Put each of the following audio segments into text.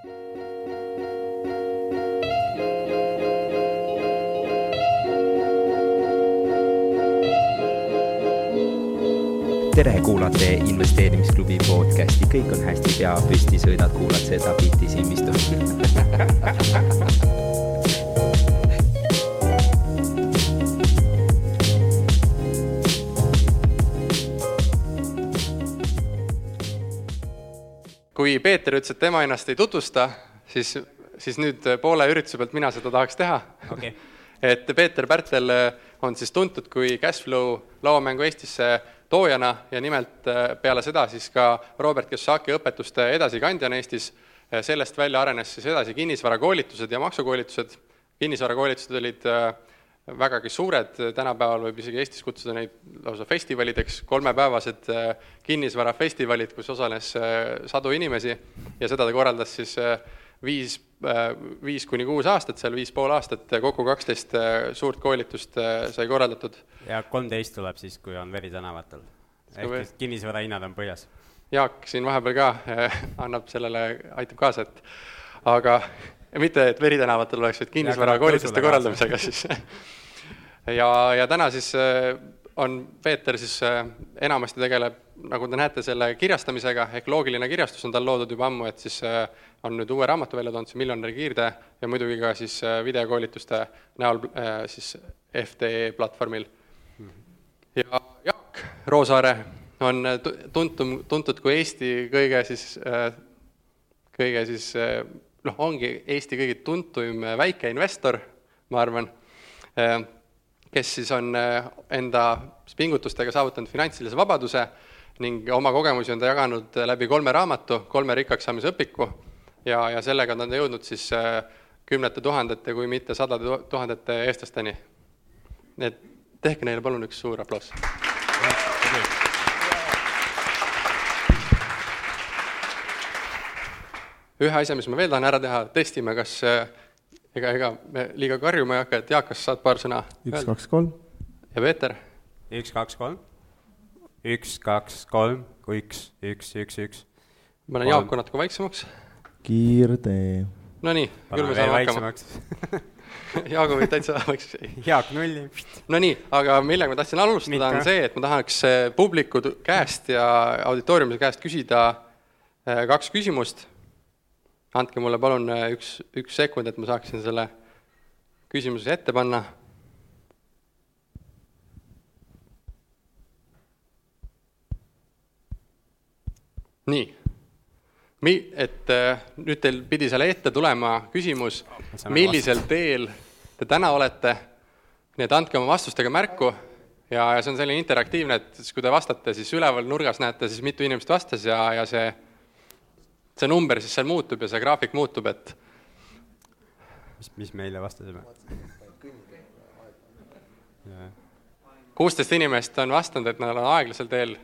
tere, kuulate investeerimisklubi podcasti, kõik on hästi, pea püsti, sõidad, kuulad seda bitti silmistu kui Peeter ütles, et tema ennast ei tutvusta, siis, siis nüüd poole ürituse pealt mina seda tahaks teha okay.. et Peeter Pärtel on siis tuntud kui Cashflow lauamängu Eestisse toojana ja nimelt äh, peale seda siis ka Robert Kiyosaki õpetuste edasikandjana Eestis. sellest välja arenes siis edasi kinnisvarakoolitused ja maksukoolitused. kinnisvarakoolitused olid äh, vägagi suured, tänapäeval võib isegi Eestis kutsuda neid lausa festivalideks, kolmepäevased äh, kinnisvarafestivalid, kus osales sadu inimesi ja seda ta korraldas siis viis, viis kuni kuus aastat, seal viis pool aastat, kokku kaksteist suurt koolitust sai korraldatud. ja kolmteist tuleb siis, kui on veri tänavatel. ehk siis kinnisvara hinnad on põhjas. Jaak siin vahepeal ka annab sellele, aitab kaasa, et aga mitte, et veri tänavatel oleks, vaid kinnisvarakoolituste korraldamisega siis ja, ja täna siis on Peeter siis enamasti tegeleb, nagu te näete, selle kirjastamisega, ehk loogiline kirjastus on tal loodud juba ammu, et siis on nüüd uue raamatu välja toonud, see Miljonäri kiirtee ja muidugi ka siis videokoolituste näol siis FTE platvormil. ja Jaak Roosaare on tuntum, tuntud kui Eesti kõige siis, kõige siis noh, ongi Eesti kõige tuntum väikeinvestor, ma arvan, kes siis on enda pingutustega saavutanud finantsilise vabaduse ning oma kogemusi on ta jaganud läbi kolme raamatu, kolme rikkaks saamise õpiku ja, ja sellega on ta jõudnud siis kümnete tuhandete, kui mitte sadade tuhandete eestlasteni. nii et tehke neile palun üks suur aplaus. ühe asja, mis ma veel tahan ära teha, testime, kas ega, ega me liiga karjuma ei hakka, et Jaak, kas saad paar sõna? üks, kaks, kolm. ja Peeter? üks, kaks, kolm. üks, kaks, kolm, üks, üks, üks, üks. ma panen Jaaku natuke vaiksemaks. kiirtee. Nonii, küll me saame hakkama. Jaagu võib täitsa vaiksemaks. Jaak nulli. Nonii, aga millega ma tahtsin alustada, on see, et ma tahaks publiku käest ja auditooriumi käest küsida kaks küsimust andke mulle palun üks, üks sekund, et ma saaksin selle küsimuse ette panna. nii, mi-, et nüüd teil pidi seal ette tulema küsimus, millisel teel te täna olete, nii et andke oma vastustega märku ja, ja see on selline interaktiivne, et siis kui te vastate, siis üleval nurgas näete siis mitu inimest vastas ja, ja see see number siis seal muutub ja see graafik muutub, et mis, mis me eile vastasime? kuusteist inimest on vastanud, et nad on aeglasel teel.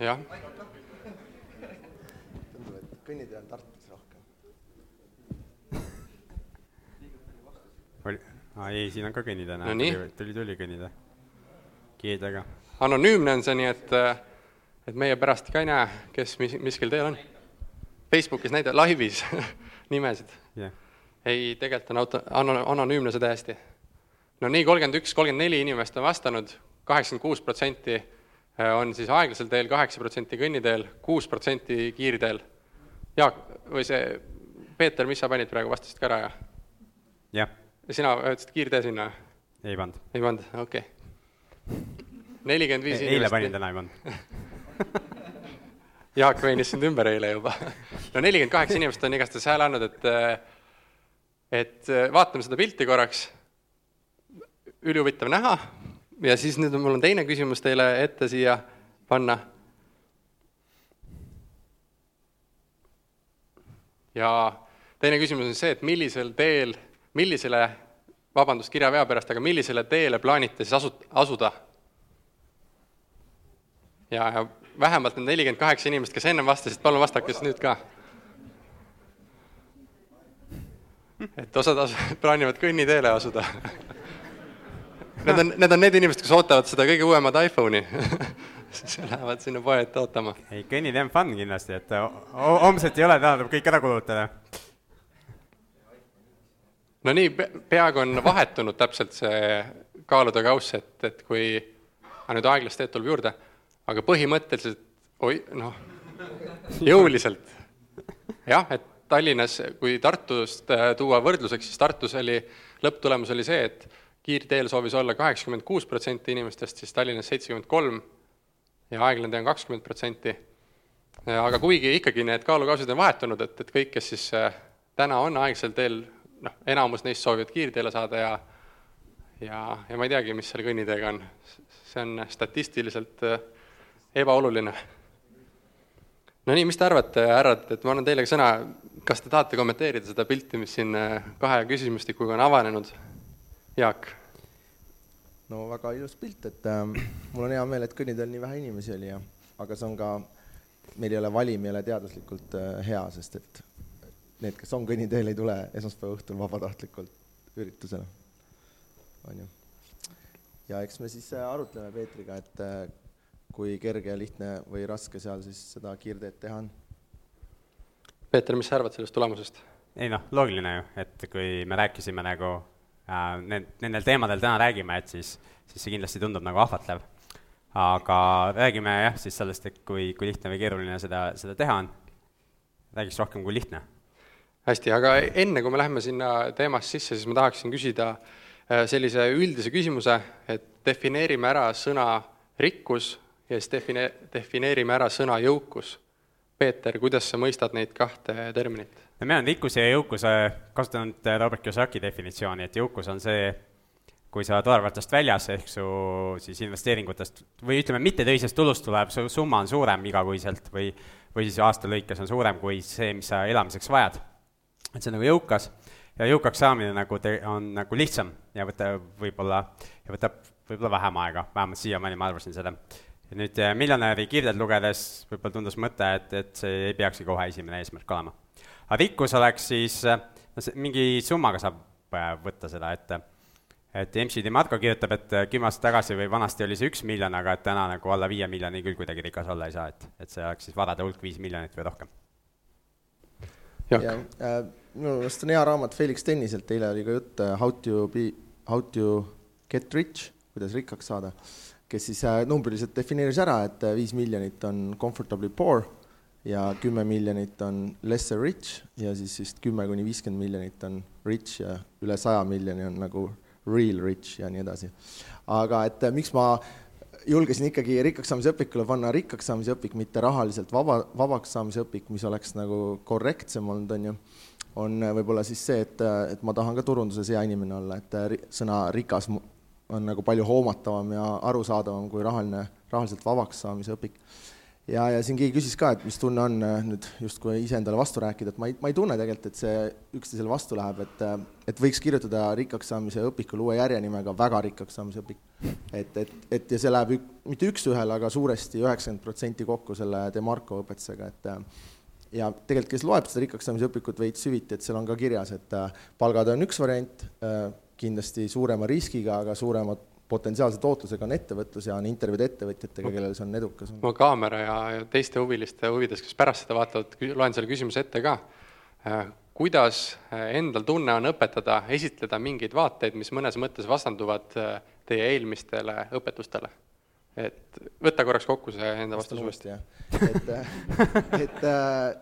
jah. tundub, et kõnnitee on Tartus rohkem. oli, aa ei, siin on ka kõnnitee tuli, tuli, tuli kõnnitee. kiidega. anonüümne on see, nii et et meie pärast ka ei näe, kes mis, miskil teel on. Facebookis näida-, laivis nimesid yeah.. ei, tegelikult on auto, ano-, anonüümne see täiesti. no nii, kolmkümmend üks, kolmkümmend neli inimest on vastanud, kaheksakümmend kuus protsenti on siis aeglasel teel, kaheksa protsenti kõnniteel, kuus protsenti kiirteel. Jaak, või see, Peeter, mis sa panid praegu, vastasid ka ära, jah? jah. sina ütlesid kiirtee sinna? ei pannud. ei pannud, okei okay.. nelikümmend viis inimest. eile panin, täna ei pannud Jaak veenis sind ümber eile juba. no nelikümmend kaheksa inimest on igastahes hääle andnud, et et vaatame seda pilti korraks. ülihuvitav näha ja siis nüüd mul on teine küsimus teile ette siia panna. ja teine küsimus on see, et millisel teel, millisele, vabandust kirjavea pärast, aga millisele teele plaanite siis asu-, asuda? ja, ja vähemalt need nelikümmend kaheksa inimest, kes ennem vastasid, palun vastake siis nüüd ka. et osad as-, plaanivad kõnniteele asuda Need on, need on need inimesed, kes ootavad seda kõige uuemat iPhone'i siis lähevad sinna poe ette ootama. ei, kõnnitee on fun kindlasti, et homset ei ole, tähendab kõik ära kulutada. no nii, peaaegu on vahetunud täpselt see kaaluda kauss, et, et kui, nüüd aeglast teed tuleb juurde, aga põhimõtteliselt oi, noh, jõuliselt. jah, et Tallinnas, kui Tartust äh, tuua võrdluseks, siis Tartus oli, lõpptulemus oli see, et kiirteel soovis olla kaheksakümmend kuus protsenti inimestest, siis Tallinnas seitsekümmend kolm ja aeglane tee on kakskümmend protsenti. aga kuigi ikkagi need kaalukausid on vahetunud, et, et kõik, kes siis äh, täna on aegsel teel, noh, enamus neist soovivad kiirteele saada ja ja, ja ma ei teagi, mis selle kõnniteega on. see on statistiliselt äh, ebaoluline no nii, mis te arvate, härrad, et ma annan teile sõna, kas te tahate kommenteerida seda pilti, mis siin äh, kahe küsimustikuga on avanenud? Jaak? no väga ilus pilt, et äh, mul on hea meel, et kõnniteel nii vähe inimesi oli ja, aga see on ka, meil ei ole valim, ei ole teaduslikult äh, hea, sest et need, kes on kõnniteel, ei tule esmaspäeva õhtul vabatahtlikult üritusele, on ju. ja eks me siis äh, arutleme Peetriga, et äh, kui kerge ja lihtne või raske seal siis seda kiirteed teha on. Peeter, mis sa arvad sellest tulemusest? ei noh, loogiline ju, et kui me rääkisime nagu äh, need, nendel teemadel täna räägime, et siis, siis see kindlasti tundub nagu ahvatlev. aga räägime jah, siis sellest, et kui, kui lihtne või keeruline seda, seda teha on. räägiks rohkem kui lihtne. hästi, aga enne, kui me läheme sinna teemasse sisse, siis ma tahaksin küsida äh, sellise üldise küsimuse, et defineerime ära sõna rikkus ja siis define-, defineerime ära sõna jõukus. Peeter, kuidas sa mõistad neid kahte terminit? no mina olen rikkuse ja jõukuse kasutanud Robert Kiyosaki definitsiooni, et jõukus on see, kui sa oled arvatust väljas, ehk su siis investeeringutest või ütleme, mittetöisest tulust tuleb, su summa on suurem igakuiselt või, või siis aasta lõikes on suurem kui see, mis sa elamiseks vajad. et see on nagu jõukas ja jõukaks saamine nagu te-, on nagu lihtsam ja võta võib-olla, ja võtab võib-olla vähem aega, vähemalt siiamaani ma arvasin seda ja nüüd äh, miljonäri kirjad lugedes võib-olla tundus mõte, et, et see ei peakski kohe esimene eesmärk olema. aga rikkus oleks siis, äh, no see, mingi summaga saab äh, võtta seda, et et MC Demarco kirjutab, et kümme aastat tagasi või vanasti oli see üks miljon, aga et täna nagu alla viie miljoni küll kuidagi rikas olla ei saa, et, et see oleks siis varade hulk viis miljonit või rohkem. ja äh, minu meelest on hea raamat Felix Tenniselt, eile oli ka jutt How to be, how to get rich, kuidas rikkaks saada kes siis äh, numbriliselt defineeris ära, et äh, viis miljonit on comfortably poor ja kümme miljonit on lesser rich ja siis vist kümme kuni viiskümmend miljonit on rich ja üle saja miljoni on nagu real rich ja nii edasi. aga et äh, miks ma julgesin ikkagi rikkaks saamise õpikule panna rikkaks saamise õpik, mitte rahaliselt vaba, vabaks saamise õpik, mis oleks nagu korrektsem olnud, on ju, on võib-olla siis see, et, et ma tahan ka turunduses hea inimene olla, et sõna rikas on nagu palju hoomatavam ja arusaadavam kui rahaline, rahaliselt vabaks saamise õpik. ja, ja siin keegi küsis ka, et mis tunne on äh, nüüd justkui iseendale vastu rääkida, et ma ei, ma ei tunne tegelikult, et see üksteisele vastu läheb, et äh, et võiks kirjutada rikkaks saamise õpikule uue järjenimega väga rikkaks saamise õpik. et, et, et ja see läheb ük, mitte üks-ühele, aga suuresti üheksakümmend protsenti kokku selle Demarco õpetusega, et äh, ja tegelikult, kes loeb seda rikkaks saamise õpikut veits süviti, et seal on ka kirjas, et palgad on üks variant, kindlasti suurema riskiga, aga suurema potentsiaalse tootlusega on ettevõtlus ja on intervjuud ettevõtjatega, kellel see on edukas. ma kaamera ja, ja teiste huviliste huvides, kes pärast seda vaatavad, loen selle küsimuse ette ka. Äh, kuidas äh, endal tunne on õpetada, esitleda mingeid vaateid, mis mõnes mõttes vastanduvad äh, teie eelmistele õpetustele? Et võta korraks kokku see enda vastus uuesti. et, et,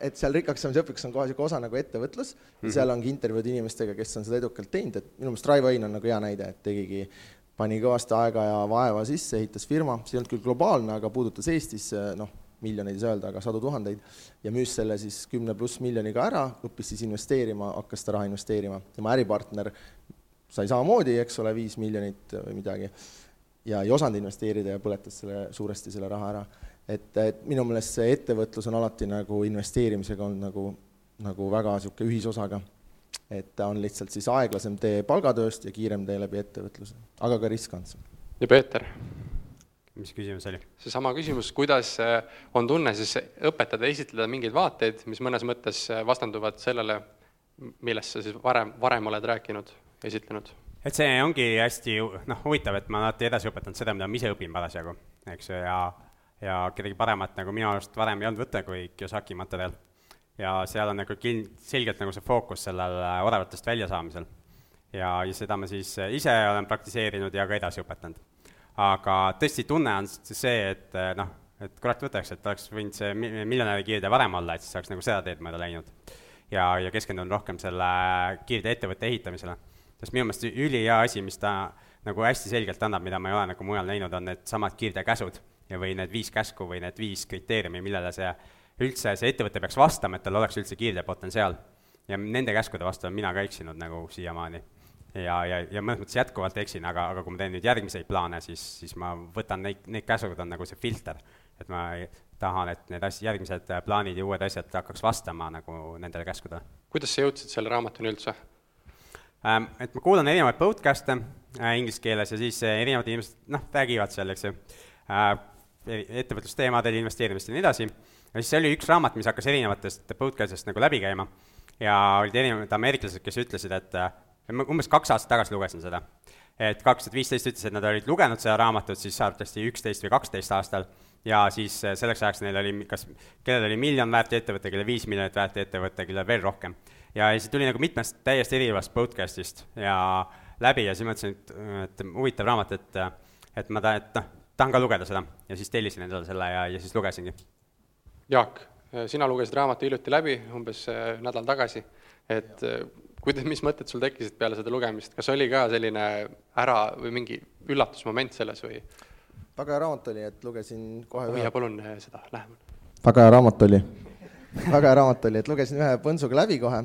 et seal rikkaks saamise õpikus on kohe niisugune osa nagu ettevõtlus mm, -hmm. seal ongi intervjuud inimestega, kes on seda edukalt teinud, et minu meelest Raivo Ein on nagu hea näide, et tegigi, pani kõvasti aega ja vaeva sisse, ehitas firma, see ei olnud küll globaalne, aga puudutas Eestis noh, miljoneid ei saa öelda, aga sadu tuhandeid, ja müüs selle siis kümne pluss miljoniga ära, õppis siis investeerima, hakkas seda raha investeerima. tema äripartner sai samamoodi, eks ole, viis miljonit või midagi ja ei osanud investeerida ja põletas selle, suuresti selle raha ära. et, et minu meelest see ettevõtlus on alati nagu investeerimisega olnud nagu, nagu väga niisugune ühisosaga. et ta on lihtsalt siis aeglasem tee palgatööst ja kiirem tee läbi ettevõtluse, aga ka riskantsem. ja Peeter? mis küsimus oli? seesama küsimus, kuidas äh, on tunne siis õpetada, esitleda mingeid vaateid, mis mõnes mõttes äh, vastanduvad sellele, millest sa siis varem, varem oled rääkinud, esitlenud et see ongi hästi noh, huvitav, et ma alati edasi õpetanud seda, mida ma ise õpin parasjagu, eks ju, ja ja kedagi paremat nagu minu arust varem ei olnud võtta kui Kiyosaki materjal. ja seal on nagu kin-, selgelt nagu see fookus sellel odavatest väljasaamisel. ja, ja seda ma siis ise olen praktiseerinud ja ka edasi õpetanud. aga tõesti, tunne on see, et noh, et kurat võtaks, et oleks võinud see miljonäri kiirde varem olla, et siis oleks nagu seda teed mööda läinud. ja, ja keskendunud rohkem selle kiirde ettevõtte ehitamisele. Sest minu meelest ülihea asi, mis ta nagu hästi selgelt annab, mida ma ei ole nagu mujal näinud, on needsamad kiirdekäsud ja või need viis käsku või need viis kriteeriumi, millele see üldse, see ettevõte peaks vastama, et tal oleks üldse kiirdepotentsiaal. ja nende käskude vastu olen mina ka eksinud nagu siiamaani ja, ja, ja mõnes mõttes jätkuvalt eksin, aga, aga kui ma teen nüüd järgmiseid plaane, siis, siis ma võtan neid, need käsud on nagu see filter. et ma tahan, et need asjad, järgmised plaanid ja uued asjad hakkaks vastama nagu nendele käskudele. kuidas sa jõudsid selle raamatuni üldse? Et ma kuulan erinevaid podcast'e äh, inglise keeles ja siis äh, erinevad inimesed, noh, räägivad seal, eks ju äh,, ettevõtlusteemadel, investeerimist ja nii edasi, ja siis see oli üks raamat, mis hakkas erinevatest podcast'ist nagu läbi käima ja olid erinevad ameeriklased, kes ütlesid, et ma umbes kaks aastat tagasi lugesin seda. et kaks tuhat viisteist ütles, et nad olid lugenud seda raamatut siis arvatavasti üksteist või kaksteist aastal ja siis selleks ajaks neil oli kas, kellel oli miljon väärt ettevõte, kellel viis miljonit väärt ettevõte, kellel veel rohkem. Ja siis tuli nagu mitmest täiesti erinevast podcast'ist ja läbi ja siis mõtlesin, et, et huvitav raamat, et, et ma tahan, et noh, tahan ka lugeda seda ja siis tellisin endale selle ja, ja siis lugesingi. Jaak, sina lugesid raamatu hiljuti läbi, umbes eh, nädal tagasi, et ja kuidas, mis mõtted sul tekkisid peale seda lugemist, kas oli ka selline ära või mingi üllatusmoment selles või? väga hea raamat oli, et lugesin kohe hoia ühe... palun eh, seda lähemal. väga hea raamat oli väga hea raamat oli, et lugesin ühe põntsuga läbi kohe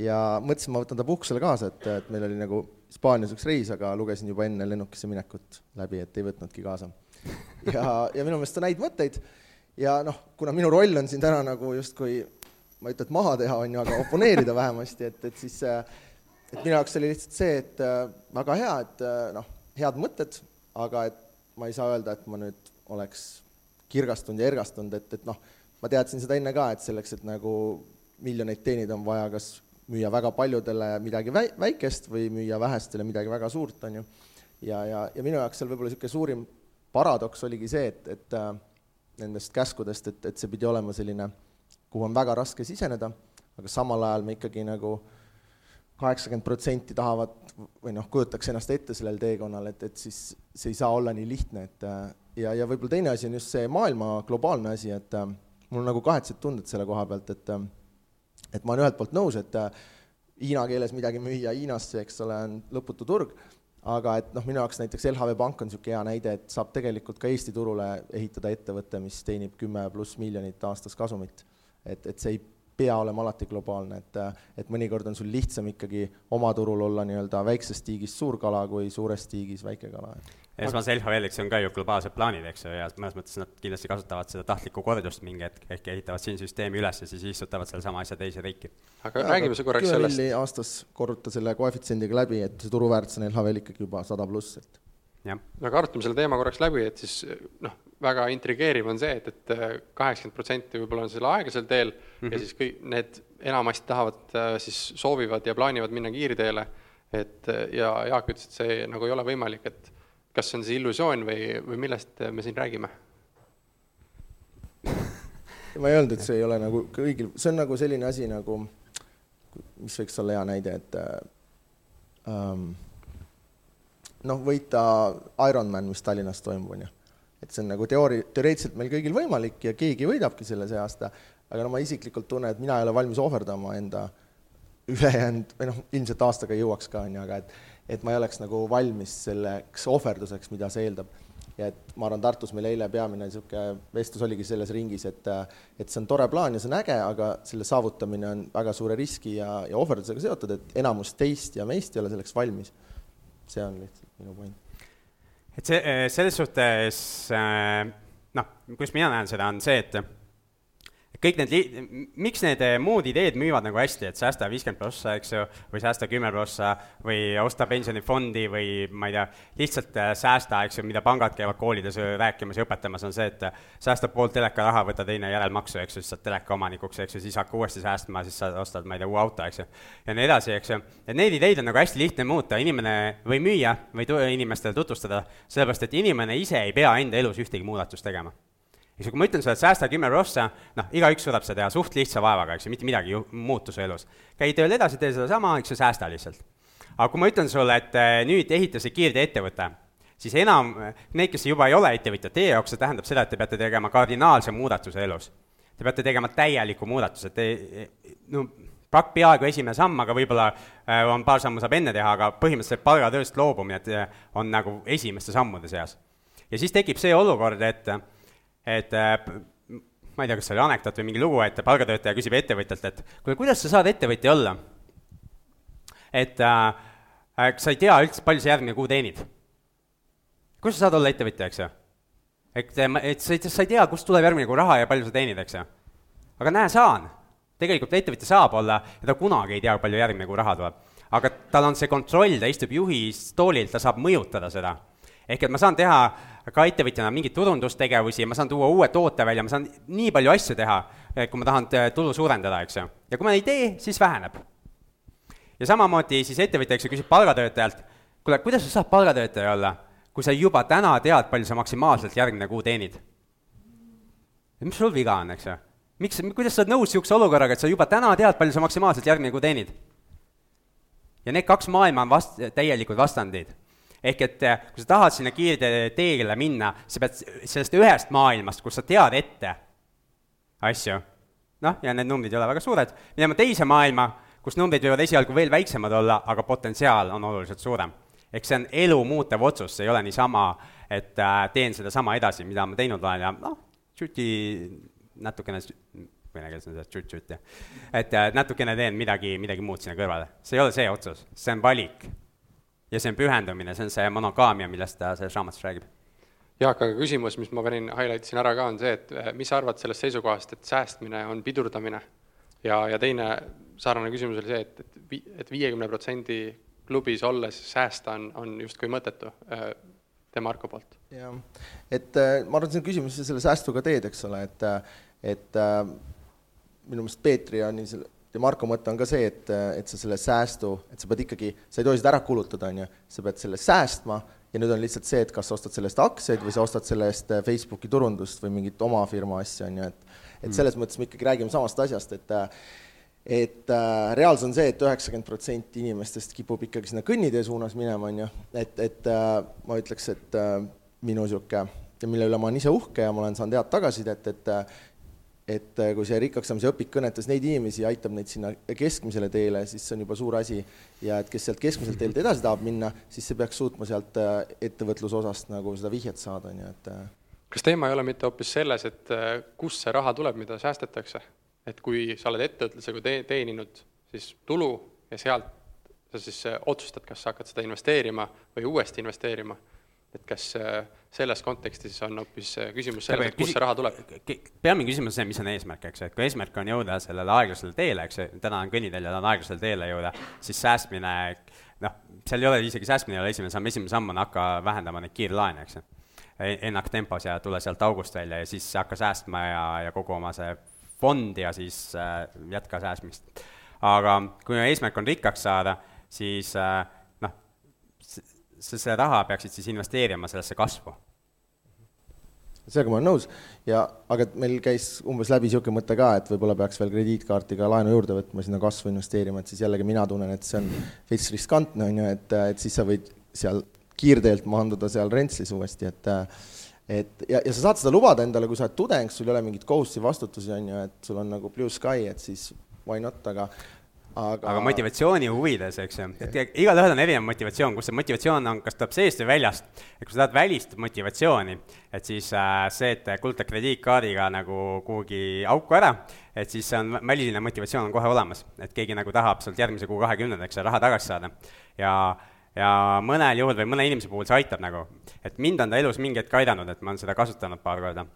ja mõtlesin, ma võtan ta puhkusele kaasa, et, et meil oli nagu Hispaanias üks reis, aga lugesin juba enne lennukisse minekut läbi, et ei võtnudki kaasa. ja, ja minu meelest on häid mõtteid ja noh, kuna minu roll on siin täna nagu justkui ma ei ütle, et maha teha, on ju, aga oponeerida vähemasti, et, et siis et minu jaoks oli lihtsalt see, et äh, väga hea, et äh, noh, head mõtted, aga et ma ei saa öelda, et ma nüüd oleks kirgastunud ja ergastunud, et, et noh, ma teadsin seda enne ka, et selleks, et nagu miljoneid teenida, on vaja kas müüa väga paljudele midagi väi-, väikest või müüa vähestele midagi väga suurt, on ju. ja, ja, ja minu jaoks seal võib-olla niisugune suurim paradoks oligi see, et, et äh, nendest käskudest, et, et see pidi olema selline äh, kuhu on väga raske siseneda, aga samal ajal me ikkagi nagu kaheksakümmend protsenti tahavad või noh, kujutaks ennast ette sellel teekonnal, et, et siis see ei saa olla nii lihtne, et ja, ja võib-olla teine asi on just see maailma globaalne asi, et mul on nagu kahetsed tunded selle koha pealt, et et ma olen ühelt poolt nõus, et hiina keeles midagi müüa Hiinasse, eks ole, on lõputu turg, aga et noh, minu jaoks näiteks LHV Pank on niisugune hea näide, et saab tegelikult ka Eesti turule ehitada ettevõte, mis teenib kümme pluss miljonit aastas kasumit et, et see ei pea olema alati globaalne, et, et mõnikord on sul lihtsam ikkagi oma turul olla nii-öelda väiksest tiigist suur kala kui suurest tiigis väike kala. Esmase LHV-ks on ka ju globaalsed plaanid, eks ju, ja mõnes mõttes nad kindlasti kasutavad seda tahtlikku kordust mingi hetk, ehk ehitavad siin süsteemi üles ja siis istutavad sellesama asja teise riiki. aga ja, räägime see korraks sellest. aastas korruta selle koefitsiendiga läbi, et see turuväärtus on LHV-l ikkagi juba sada pluss, et aga arutame selle teema korraks läbi, et siis noh, väga intrigeeriv on see, et, et äh, kaheksakümmend protsenti võib-olla on selle aeglasel teel mm -hmm. ja siis kõik need enamasti tahavad, äh, siis soovivad ja plaanivad minna kiirteele, et ja Jaak ütles, et see nagu ei ole võimalik, et kas see on see illusioon või, või millest me siin räägime? ma ei öelnud, et see ei ole nagu kõigil, see on nagu selline asi nagu, mis võiks olla hea näide, et ähm, noh, võita Ironman, mis Tallinnas toimub, on ju et see on nagu teoori-, teoreetiliselt meil kõigil võimalik ja keegi võidabki selle see aasta, aga no ma isiklikult tunnen, et mina ei ole valmis ohverdama enda ülejäänud, või noh, ilmselt aastaga jõuaks ka, on ju, aga et et ma ei oleks nagu valmis selleks ohverduseks, mida see eeldab. ja et ma arvan, Tartus meil eile peamine niisugune vestlus oligi selles ringis, et et see on tore plaan ja see on äge, aga selle saavutamine on väga suure riski ja, ja ohverdusega seotud, et enamus teist ja meist ei ole selleks valmis. see on lihtsalt minu point et see, selles suhtes eh, noh, kuidas mina näen seda, on see, et kõik need, miks need eh, muud ideed müüvad nagu hästi, et säästa viiskümmend prossa, eks ju, või säästa kümme prossa või osta pensionifondi või ma ei tea, lihtsalt äh, säästa, eks ju, mida pangad käivad koolides rääkimas ja õpetamas, on see, et äh, säästa pool telekaraha, võta teine järelmaksu, eks ju, siis saad teleka omanikuks, eks ju, siis hakka uuesti säästma, siis sa ostad, ma ei tea, uue auto, eks ju. ja nii edasi, eks ju. et neid ideid on nagu hästi lihtne muuta, inimene või müüa või inimestele tutvustada, sellepärast et inimene ise ei pea enda elus ühtegi muudatust tegema eks ju, kui ma ütlen sulle, et säästa kümme prossa, noh, igaüks suudab seda teha suht lihtsa vaevaga, eks ju, mitte midagi ei muutu su elus. käi tööl edasi, tee sedasama, eks ju, säästa lihtsalt. aga kui ma ütlen sulle, et eh, nüüd ehita see kiirteeettevõte, siis enam, need, kes juba ei ole ettevõtjad, teie jaoks see tähendab seda, et te peate tegema kardinaalse muudatuse elus. Te peate tegema täieliku muudatuse, te no pak-, peaaegu esimene samm, aga võib-olla äh, on paar sammu saab enne teha, aga põhimõtteliselt palgatööst loobumine äh, on nagu esimeste sammude seas. ja siis tekib see olukord, et, et äh, ma ei tea, kas see oli anekdoot või mingi lugu, et palgatöötaja küsib ettevõtjalt, et kuule, kuidas sa saad ettevõtja olla? et äh, sa ei tea üldse, palju sa järgmine kuu teenid. kuidas sa saad olla ettevõtja, eks ju? et, et sa sa ei tea, kust tuleb järgmine kuu raha ja palju sa teenid, eks ju. aga näe, saan tegelikult ettevõtja saab olla ja ta kunagi ei tea, palju järgmine kuu raha tuleb. aga tal on see kontroll, ta istub juhi toolil, ta saab mõjutada seda. ehk et ma saan teha ka ettevõtjana mingeid turundustegevusi, ma saan tuua uue toote välja, ma saan nii palju asju teha, kui ma tahan tulu suurendada, eks ju. ja kui ma ei tee, siis väheneb. ja samamoodi siis ettevõtja, eks ju, küsib palgatöötajalt, kuule, kuidas sa saad palgatöötaja olla, kui sa juba täna tead, palju sa maksimaalselt järgmine kuu teenid? mis sul viga on, eks ju miks, kuidas sa oled nõus niisuguse olukorraga, et sa juba täna tead, palju sa maksimaalselt järgmine kuu teenid? ja need kaks maailma on vast-, täielikud vastandid. Ehk et eh, kui sa tahad sinna kiirteele minna, sa pead sellest ühest maailmast, kus sa tead ette asju, noh, ja need numbrid ei ole väga suured, minema teise maailma, kus numbrid võivad esialgu veel väiksemad olla, aga potentsiaal on oluliselt suurem. eks see on elu muutev otsus, see ei ole niisama, et äh, teen sedasama edasi, mida ma teinud olen ja noh, tšuti natukene, vene keeles on see tšut-tšut, jah. et äh, natukene teen midagi, midagi muud sinna kõrvale. see ei ole see otsus, see on valik. Ja see on pühendumine, see on see monogaamia, millest ta selles raamatus räägib. Jaak, aga küsimus, mis ma panin, highlight isin ära ka, on see, et äh, mis sa arvad sellest seisukohast, et säästmine on pidurdamine? ja, ja teine sarnane küsimus oli see, et, et vi-, et viiekümne protsendi klubis olles säästa on, on justkui mõttetu äh, De Marco poolt. jah, et ma arvan, et see on küsimus, mis sa selle säästuga teed, eks ole, et et minu meelest Peetri on nii selle, ja Marko mõte on ka see, et, et sa selle säästu, et sa pead ikkagi, sa ei tohi seda ära kulutada, on ju, sa pead selle säästma ja nüüd on lihtsalt see, et kas sa ostad selle eest aktsiaid või sa ostad selle eest äh, Facebooki turundust või mingit oma firma asja, on ju, et et mm. selles mõttes me ikkagi räägime samast asjast, et et äh, reaalsus on see et, et üheksakümmend protsenti inimestest kipub ikkagi sinna kõnnitee suunas minema, on ju, et, et äh, ma ütleks, et äh, minu niisugune ja mille üle ma olen ise uhke ja ma olen saanud head tagasisidet, et, et et äh, kui see rikkaks saamise õpik kõnetas neid inimesi ja aitab neid sinna keskmisele teele, siis see on juba suur asi. ja et kes sealt keskmiselt teelt edasi tahab minna, siis see peaks suutma sealt äh, ettevõtluse osast nagu seda vihjet saada, on ju, et äh. kas teema ei ole mitte hoopis selles, et kust see raha tuleb, mida säästetakse? et kui sa oled ettevõtlusega te-, teeninud siis tulu ja sealt sa siis otsustad, kas sa hakkad seda investeerima või uuesti investeerima et kas äh, selles kontekstis on hoopis äh, küsimus selles, et kust see raha tuleb? peamine küsimus on see, mis on eesmärk, eks ju, et kui eesmärk on jõuda sellele aeglasele teele, eks ju, täna on kõnniteel ja tahan aeglasele teele jõuda, siis säästmine, noh, seal ei ole isegi säästmine ei ole esimene samm, esimene samm on hakka vähendama neid kiirlaene, eks ju. ennaktempos ja tule sealt august välja ja siis hakka säästma ja, ja kogu oma see fond ja siis äh, jätka säästmist. aga kui eesmärk on rikkaks saada, siis äh, sa selle raha peaksid siis investeerima sellesse kasvu. sellega ma olen nõus ja, aga meil käis umbes läbi niisugune mõte ka, et võib-olla peaks veel krediitkaardiga laenu juurde võtma, sinna kasvu investeerima, et siis jällegi mina tunnen, et see on veits riskantne, on ju, et, et siis sa võid seal kiirteelt maanduda seal Rentslis uuesti, et et ja, ja sa saad seda lubada endale, kui sa oled tudeng, sul ei ole mingeid kohustusi, vastutusi, on ju, et sul on nagu blue sky, et siis why not, aga aga aga motivatsiooni huvides, eks ju, et igalühel on erinev motivatsioon, kus see motivatsioon on, kas tuleb seest või väljast. et kui sa tahad välist motivatsiooni, et siis äh, see, et kulutad krediitkaardiga nagu kuhugi auku ära, et siis see on, väline motivatsioon on kohe olemas, et keegi nagu tahab sult järgmise kuu kahekümnendaks raha tagasi saada. ja, ja mõnel juhul või mõne inimese puhul see aitab nagu, et mind on ta elus mingi hetk aidanud, et ma olen seda kasutanud paar korda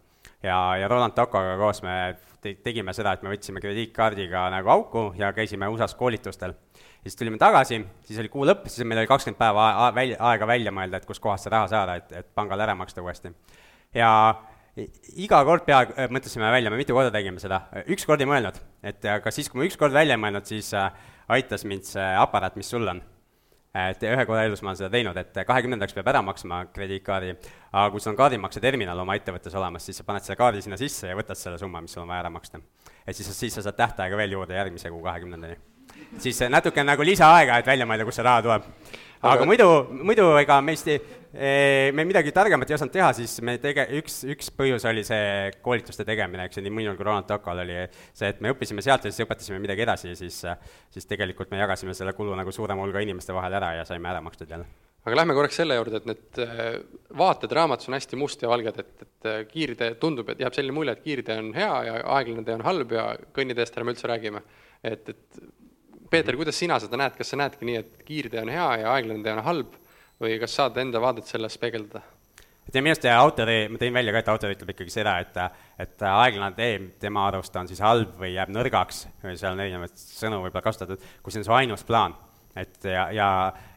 ja, ja Roland Tokoga koos me te tegime seda, et me võtsime krediitkaardiga nagu auku ja käisime USA-s koolitustel. siis tulime tagasi, siis oli kuu lõpp, siis meil oli kakskümmend päeva välja, aega välja mõelda, et kustkohast see raha saada, et, et pangale ära maksta uuesti. ja iga kord peaaegu mõtlesime välja, me mitu korda tegime seda, üks kord ei mõelnud, et aga siis, kui ma üks kord välja ei mõelnud, siis äh, aitas mind see aparaat, mis sul on et ühe korra elus ma olen seda teinud, et kahekümnendaks peab ära maksma krediitkaardi, aga kui sul on kaardimakseterminal oma ettevõttes olemas, siis sa paned selle kaardi sinna sisse ja võtad selle summa, mis sul on vaja ära maksta. et siis, siis sa saad tähtaega veel juurde järgmise kuu kahekümnendani. siis natuke nagu lisaaega, et välja mõelda, kust see raha tuleb aga, muidu, muidu ega meist ei, me midagi targemat ei osanud teha, siis me tege-, üks, üks põhjus oli see koolituste tegemine, eks ju, nii minul kui Ronald Takal oli see, et me õppisime sealt ja siis õpetasime midagi edasi ja siis, siis tegelikult me jagasime selle kulu nagu suurema hulga inimeste vahel ära ja saime ära makstud jälle aga lähme korraks selle juurde, et need vaated raamatus on hästi must ja valged, et, et kiirtee tundub, et jääb selline mulje, et kiirtee on hea ja aeglane tee on halb ja kõnniteest ärme üldse räägime. et, et Peeter, kuidas sina seda näed, kas sa näedki nii, et kiirtee on hea ja aeglane tee on halb või kas saad enda vaadet selles peegeldada? et ja minu arust autor, ma tõin välja ka, et autor ütleb ikkagi seda, et, et aeglane tee tema arust on siis halb või jääb nõrgaks seal on erinevaid sõnu võib-olla kasutatud, kui see on su ainus plaan. et ja, ja,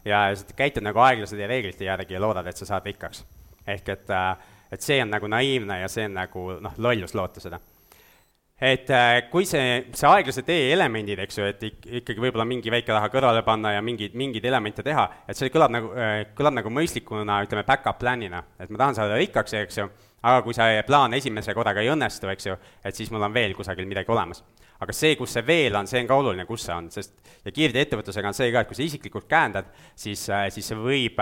ja sa käitud nagu aeglased ja reeglite järgi ja loodad, et sa saad rikkaks. ehk et, et see on nagu naiivne ja see on nagu noh, lollus loota seda et äh, kui see, see aeglase tee elemendid, eks ju, et ikkagi võib-olla mingi väike raha kõrvale panna ja mingeid, mingeid elemente teha, et see kõlab nagu, äh, kõlab nagu mõistlikuna, ütleme, back-up plan'ina, et ma tahan saada rikkaks, eks ju, aga kui see plaan esimese korraga ei õnnestu, eks ju, et siis mul on veel kusagil midagi olemas. aga see, kus see veel on, see on ka oluline, kus see on, sest ja kiirteettevõtlusega on see ka, et kui sa isiklikult käendad, siis, äh, siis see võib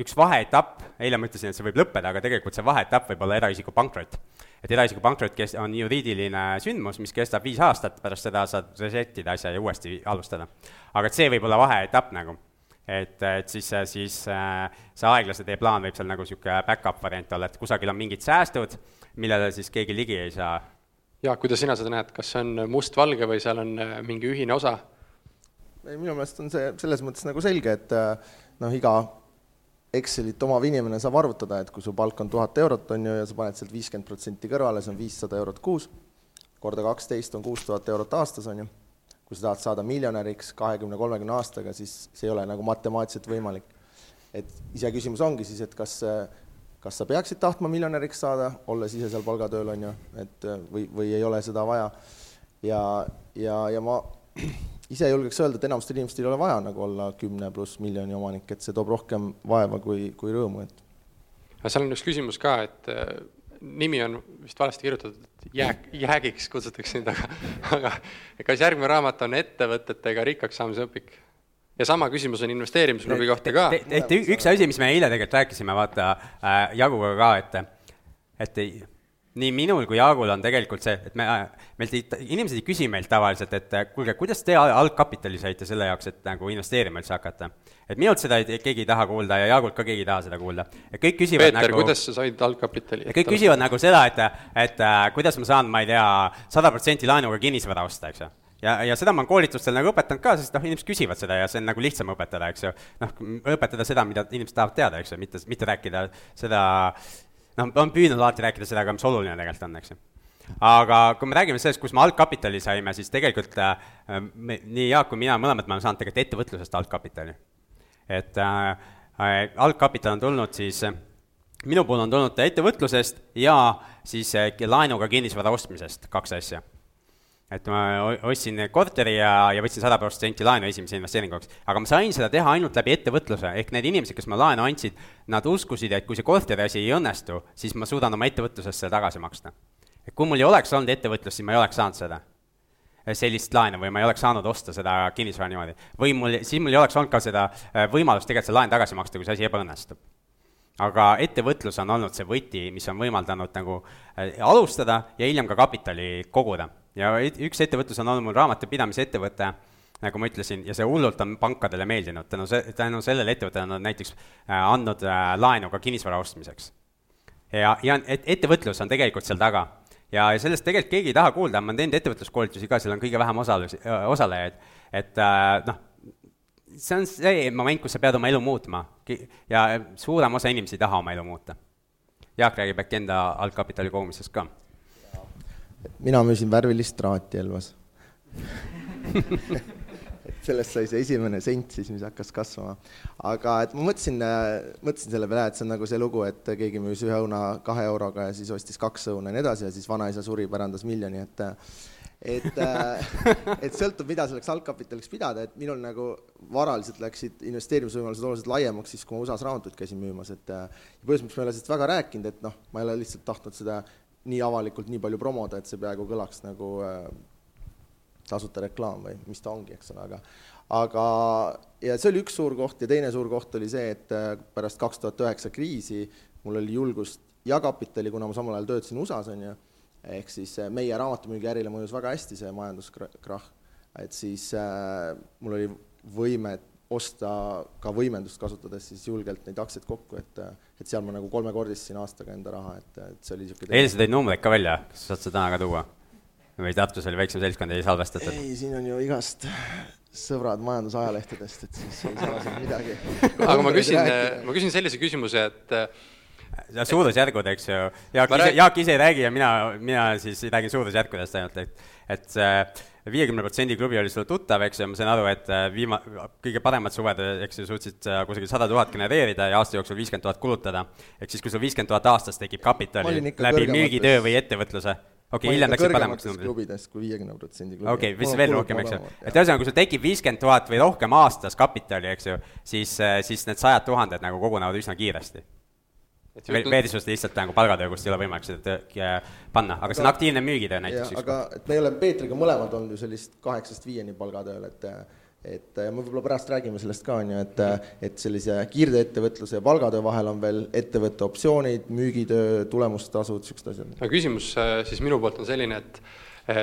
üks vaheetapp, eile ma ütlesin, et see võib lõppeda, aga tegelikult see vaheetapp võib olla eraisiku pankrot et eraisiku pankrot kes-, on juriidiline sündmus, mis kestab viis aastat, pärast seda saad reset ida asja ja uuesti alustada. aga et see võib olla vaheetapp nagu. et, et siis, siis äh, see aeglase tee plaan võib seal nagu niisugune back-up variant olla, et kusagil on mingid säästud, millele siis keegi ligi ei saa. Jaak, kuidas sina seda näed, kas see on mustvalge või seal on äh, mingi ühine osa? minu meelest on see selles mõttes nagu selge, et äh, noh, iga Excelit omav inimene saab arvutada, et kui su palk on tuhat eurot, on ju, ja sa paned sealt viiskümmend protsenti kõrvale, see on viissada eurot kuus, korda kaksteist on kuus tuhat eurot aastas, on ju. kui sa tahad saada miljonäriks kahekümne, kolmekümne aastaga, siis see ei ole nagu matemaatiliselt võimalik. et iseküsimus ongi siis, et kas, kas sa peaksid tahtma miljonäriks saada, olles ise seal palgatööl, on ju, et või, või ei ole seda vaja. ja, ja, ja ma ise julgeks öelda, et enamustel inimestel ei ole vaja nagu olla kümne pluss miljoni omanik, et see toob rohkem vaeva kui, kui rõõmu, et. aga seal on üks küsimus ka, et äh, nimi on vist valesti kirjutatud, et jääk, jäägiks kutsutakse neid, aga, aga kas järgmine raamat on ettevõtetega rikkaks saamise õpik? ja sama küsimus on investeerimisklubi kohta ka. et üks asi, mis me eile tegelikult rääkisime, vaata äh, Jaguga ka, et, et ei nii minul kui Jaagul on tegelikult see, et me, meilt ei, inimesed ei küsi meilt tavaliselt, et kuulge, kuidas te algkapitali saite selle jaoks, et nagu investeerima üldse hakata. et minult seda ei, keegi ei taha kuulda ja Jaagult ka keegi ei taha seda kuulda. et kõik küsivad Peeter nagu, kuidas sa said algkapitali? kõik küsivad nagu seda, et, et kuidas ma saan, ma ei tea, sada protsenti laenuga kinnisvara osta, eks ju ja, ja seda ma olen koolitustel nagu õpetanud ka, sest noh, inimesed küsivad seda ja see on nagu lihtsam õpetada, eks ju. noh, õpetada seda, mida inimesed tahavad teada, eks ju, mitte, mitte rääkida seda noh, on püüdnud alati rääkida seda ka, mis oluline tegelikult on, eks ju aga kui me räägime sellest, kus me algkapitali saime, siis tegelikult äh, me, nii Jaak kui mina, mõlemad me oleme saanud tegelikult ettevõtlusest algkapitali. et äh, äh, algkapital on tulnud siis minu puhul on tulnud ettevõtlusest ja siis äh, laenuga kinnisvara ostmisest, kaks asja et ma ostsin korteri ja, ja võtsin sada protsenti laenu esimese investeeringuks. aga ma sain seda teha ainult läbi ettevõtluse, ehk need inimesed, kes mulle laenu andsid, nad uskusid, et kui see korteri asi ei õnnestu, siis ma suudan oma ettevõtlusest selle tagasi maksta. et kui mul ei oleks olnud ettevõtlust, siis ma ei oleks saanud seda, sellist laenu või ma ei oleks saanud osta seda kinnisvara niimoodi. või mul, siis mul ei oleks olnud ka seda äh, võimalust tegelikult see laen tagasi maksta, kui see asi ebaõnnestub aga ettevõtlus on olnud see võti, mis on võimaldanud nagu äh, alustada ja hiljem ka kapitali koguda ja üks ettevõtlus on olnud mul raamatupidamise ettevõte, nagu ma ütlesin, ja see hullult on pankadele meeldinud, tänu se-, tänu sellele ettevõttele on nad näiteks äh, andnud äh, laenu ka kinnisvara ostmiseks. ja, ja et ettevõtlus on tegelikult seal taga. ja, ja sellest tegelikult keegi ei taha kuulda, ma olen teinud ettevõtluskoolitusi ka, seal on kõige vähem osalusi, osalejaid, et noh, see on see moment, kus sa pead oma elu muutma ja suurem osa inimesi ei taha oma elu muuta. Jaak räägib äkki enda algkapitali kogumisest ka mina müüsin värvilist traati Elvas et sellest sai see esimene sent siis, mis hakkas kasvama. aga et ma mõtlesin, mõtlesin selle peale, et see on nagu see lugu, et keegi müüs ühe õuna kahe euroga ja siis ostis kaks õuna ja nii edasi ja siis vanaisa suri, pärandas miljoni, et et et sõltub, mida selleks algkapitaliks pidada, et minul nagu varaliselt läksid investeerimisvõimalused oluliselt laiemaks siis, kui ma USA-s raamatuid käisin müümas, et põhjus, miks ma ei ole sellest väga rääkinud, et noh, ma ei ole lihtsalt tahtnud seda nii avalikult nii palju promoda, et see peaaegu kõlaks nagu äh, tasuta reklaam või mis ta ongi, eks ole, aga aga, ja see oli üks suur koht ja teine suur koht oli see, et äh, pärast kaks tuhat üheksa kriisi mul oli julgust ja kapitali, kuna ma samal ajal töötasin USA-s, on ju, ehk siis äh, meie raamatumüügiärile mõjus väga hästi see majanduskrahh, et siis äh, mul oli võime osta ka võimendust kasutades siis julgelt neid aktsiaid kokku, et, et seal ma nagu kolmekordistasin aastaga enda raha, et, et see oli niisugune eile sa tõid numbreid ka välja, kas sa saad seda täna ka tuua? või Tartus oli väiksem seltskond ei salvestatud? ei, siin on ju igast sõbrad majandusajalehtedest, et siis ei saa siin midagi aga ma küsin, ma küsin sellise küsimuse, et suurusjärgud, eks ju, Jaak ise, Jaak ise ei räägi ja mina, mina siis räägin suurusjärkudest ainult, et, et viiekümne protsendi klubi oli sulle tuttav, eks ju, ma sain aru, et äh, viima-, kõige paremad suved, eks ju, suutsid äh, kusagil sada tuhat genereerida ja aasta jooksul viiskümmend tuhat kulutada. ehk siis, kui sul viiskümmend tuhat aastas tekib kapitali läbi müügitöö või ettevõtluse, okei okay,, hiljem läksid paremaks numbrid. klubidest kui viiekümne protsendi klubi. okei okay,, vist veel rohkem, eks ju. et ühesõnaga, kui sul tekib viiskümmend tuhat või rohkem aastas kapitali, eks ju, siis, äh, siis need sajad tuhanded nagu kogunevad üsna kiiresti versus lihtsalt nagu palgatöö, kust ei ole võimalik seda panna, aga see on aktiivne müügitöö näiteks. aga et me oleme Peetriga mõlemad olnud ju sellist kaheksast viieni palgatööl, et et ja me võib-olla pärast räägime sellest ka, on ju, et, et sellise kiirteettevõtluse ja palgatöö vahel on veel ettevõtte optsioonid, müügitöö, tulemustasud, niisugused asjad. aga küsimus äh, siis minu poolt on selline, et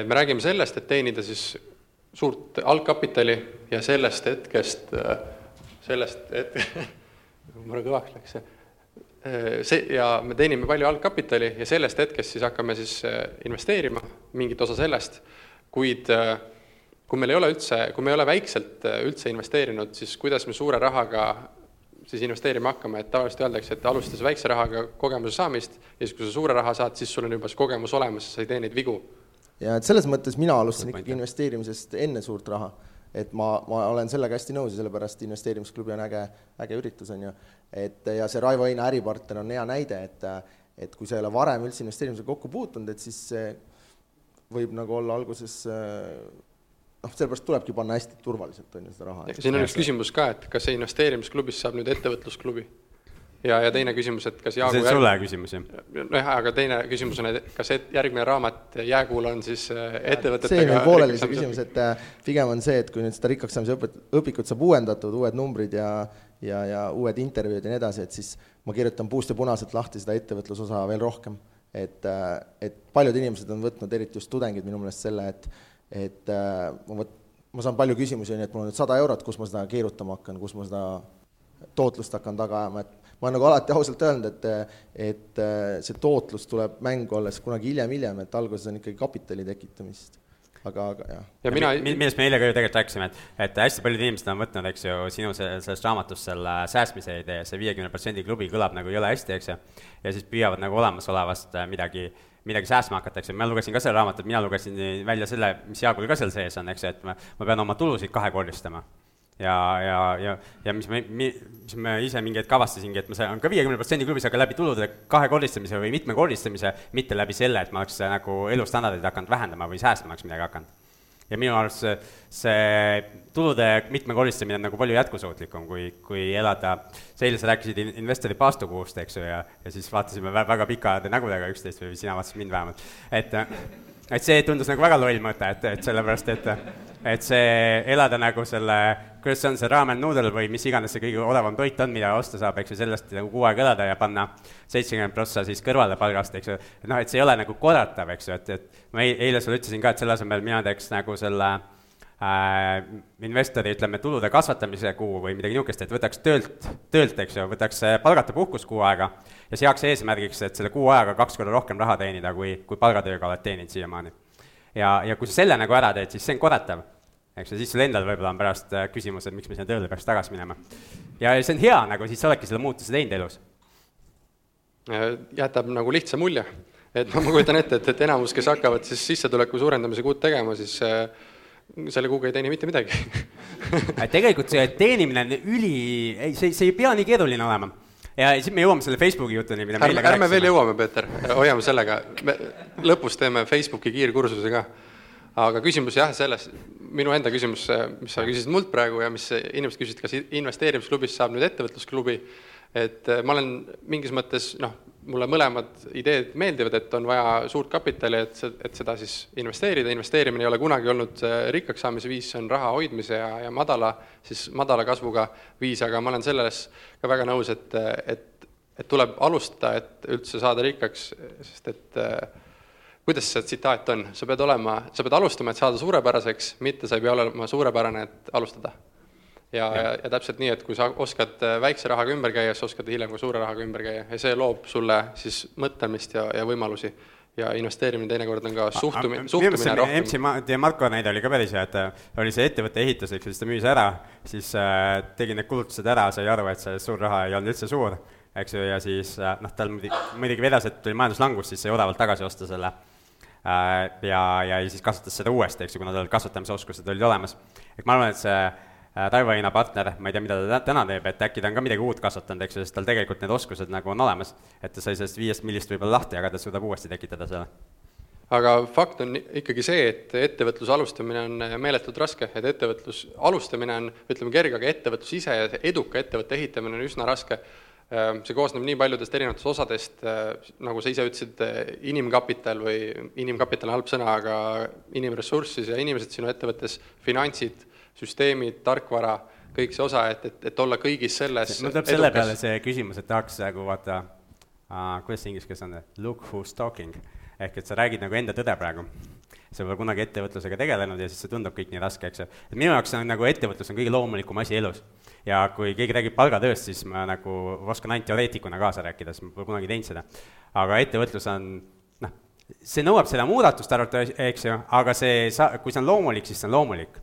me räägime sellest, et teenida siis suurt algkapitali ja sellest hetkest, äh, sellest, et mul kõvaks läks see Äh, see ja me teenime palju algkapitali ja sellest hetkest siis hakkame siis äh, investeerima mingit osa sellest, kuid äh, kui meil ei ole üldse, kui me ei ole väikselt üldse investeerinud, siis kuidas me suure rahaga siis investeerima hakkame, et tavaliselt öeldakse, et alustades väikse rahaga kogemuse saamist ja siis, kui sa suure raha saad, siis sul on juba see kogemus olemas, sa ei tee neid vigu. ja et selles mõttes mina alustasin ikkagi investeerimisest enne suurt raha et ma, ma olen sellega hästi nõus ja sellepärast investeerimisklubi on äge, äge üritus, on ju. et ja see Raivo Heina äripartner on hea näide, et, et kui sa ei ole varem üldse investeerimisega kokku puutunud, et siis see võib nagu olla alguses noh, sellepärast tulebki panna hästi turvaliselt, on ju, seda raha. siin on üks küsimus ka, et kas investeerimisklubist saab nüüd ettevõtlusklubi? Ja, ja teine küsimus, et kas Jaagu see on sulle küsimus, jah? nojah, aga teine küsimus on, et kas et järgmine raamat Jääkuul on siis äh, ettevõtetega see on meil pooleli see küsimus, et äh, pigem on see, et kui nüüd seda rikkaks saamise õpet-, õpikut saab uuendatud, uued numbrid ja ja, ja uued intervjuud ja nii edasi, et siis ma kirjutan puust ja punaselt lahti seda ettevõtlusosa veel rohkem. et, äh, et paljud inimesed on võtnud, eriti just tudengid minu meelest selle, et et ma võt-, ma saan palju küsimusi, on ju, et mul on nüüd sada eurot, kus ma seda keerutama hakkan, kus ma seda tootlust hakkan taga ajama, et ma olen nagu alati ausalt öelnud, et, et see tootlus tuleb mängu alles kunagi hiljem-hiljem, et alguses on ikkagi kapitali tekitamist. Aga, aga jah. ja mina millest me eile ka ju tegelikult rääkisime, et, et hästi paljud inimesed on võtnud, eks ju, sinu sellest raamatust selle säästmise idee, see viiekümne protsendi klubi kõlab nagu jõle hästi, eks ju, ja siis püüavad nagu olemasolevast midagi, midagi säästma hakata, eks ju, ma lugesin ka selle raamatut, mina lugesin välja selle, mis Jaagul ka seal sees on, eks ju, et ma, ma pean oma tulusid kahekordistama ja, ja, ja, ja mis me, mis me ise mingi hetk avastasingi, et ma saan ka viiekümne protsendi klubis, aga läbi tulude kahekordistamise või mitmekordistamise, mitte läbi selle, et ma oleks nagu elustandardit hakanud vähendama või säästma oleks midagi hakanud. ja minu arust see, see tulude mitmekordistamine on nagu palju jätkusuutlikum, kui, kui elada, sa eile sa rääkisid investori paastukuust, eks ju, ja, ja siis vaatasime väga pikade nägudega üksteist või sina vaatasid mind vähemalt, et et see tundus nagu väga loll mõte, et, et sellepärast, et et see elada nagu selle, kuidas see on, see ramen noodle või mis iganes see kõige odavam toit on, mida osta saab, eks ju, sellest nagu kuu aega elada ja panna seitsekümmend prossa siis kõrvale palgast, eks ju. et noh, et see ei ole nagu korratav, eks ju, et, et ma eile sulle ütlesin ka, et selle asemel mina teeks nagu selle äh, investori, ütleme, tulude kasvatamise kuu või midagi niisugust, et võtaks töölt, töölt, eks ju, võtaks palgata puhkust kuu aega ja seaks eesmärgiks, et selle kuu ajaga kaks korda rohkem raha teenida, kui, kui palgatööga oled teeninud siiamaani ja, ja kui sa selle nagu ära teed, siis see on korratav. eks ju, siis sul endal võib-olla on pärast äh, küsimus, et miks me sinna tööle peaks tagasi minema. ja see on hea nagu, siis sa oledki selle muutuse teinud elus. Äh, jätab nagu lihtsa mulje, et noh, ma kujutan ette, et, et enamus, kes hakkavad siis sissetuleku suurendamise kuud tegema, siis äh, selle kuuga ei teeni mitte midagi. Tegelikult see teenimine on üli, ei, see, see ei pea nii keeruline olema. Ja siis me jõuame selle Facebooki jutuni, mida ärme, ärme veel jõuame, Peeter, hoiame sellega, me lõpus teeme Facebooki kiirkursuse ka. aga küsimus jah, selles, minu enda küsimus, mis sa küsisid mult praegu ja mis inimesed küsisid, kas investeerimisklubist saab nüüd ettevõtlusklubi, et ma olen mingis mõttes noh, mulle mõlemad ideed meeldivad, et on vaja suurt kapitali, et, et seda siis investeerida, investeerimine ei ole kunagi olnud rikkaks saamise viis, see on raha hoidmise ja, ja madala, siis madala kasvuga viis, aga ma olen selles ka väga nõus, et, et, et tuleb alustada, et üldse saada rikkaks, sest et kuidas see tsitaat on, sa pead olema, sa pead alustama, et saada suurepäraseks, mitte sa ei pea olema suurepärane, et alustada ja, ja, ja täpselt nii, et kui sa oskad äh, väikse rahaga ümber käia, siis oskad hiljem ka suure rahaga ümber käia ja see loob sulle siis mõtlemist ja, ja võimalusi. ja investeerimine teinekord on ka suhtumine, suhtumine rohkem. MC Ma-, teie Marko näide oli ka päris hea, et äh, oli see ettevõtte ehitus, eks ju, siis ta müüs ära, siis äh, tegi need kulutused ära, sai aru, et see suur raha ei olnud üldse suur, eks ju, ja siis äh, noh, tal muidugi, muidugi vedas, et tuli majanduslangus, siis sai odavalt tagasi osta selle äh, ja, ja siis kasutas seda uuesti, eks ju, kuna tal kasvatamisoskused olid olemas. et ma arvan, et see Äh, Taivo Heina partner, ma ei tea, mida ta täna teeb, et äkki ta on ka midagi uut kasvatanud, eks ju, sest tal tegelikult need oskused nagu on olemas. et ta sai sellest viiest millist võib-olla lahti, aga ta suudab uuesti tekitada selle. aga fakt on ikkagi see, et ettevõtluse alustamine on meeletult raske, et ettevõtlus alustamine on, ütleme kerge, aga ettevõtlus ise ja eduka ettevõtte ehitamine on üsna raske äh, see koosneb nii paljudest erinevatest osadest, äh, nagu sa ise ütlesid, inimkapital või inimkapital on halb sõna, aga inimressurss siis ja inimesed sinu ettevõttes, finantsid süsteemid, tarkvara, kõik see osa, et, et, et olla kõigis selles mul tuleb selle peale see küsimus, et tahaks nagu vaata uh,, kuidas see inglise keeles on, look who's talking, ehk et sa räägid nagu enda tõde praegu. sa pole kunagi ettevõtlusega tegelenud ja siis see tundub kõik nii raske, eks ju. et minu jaoks on nagu ettevõtlus on kõige loomulikum asi elus. ja kui keegi räägib palgatööst, siis ma nagu oskan ainult teoreetikuna kaasa rääkida, sest ma pole kunagi teinud seda. aga ettevõtlus on noh, see nõuab seda muudatust arvatavasti, eks ju, aga see sa-, kui see on loomulik, siis see on loomulik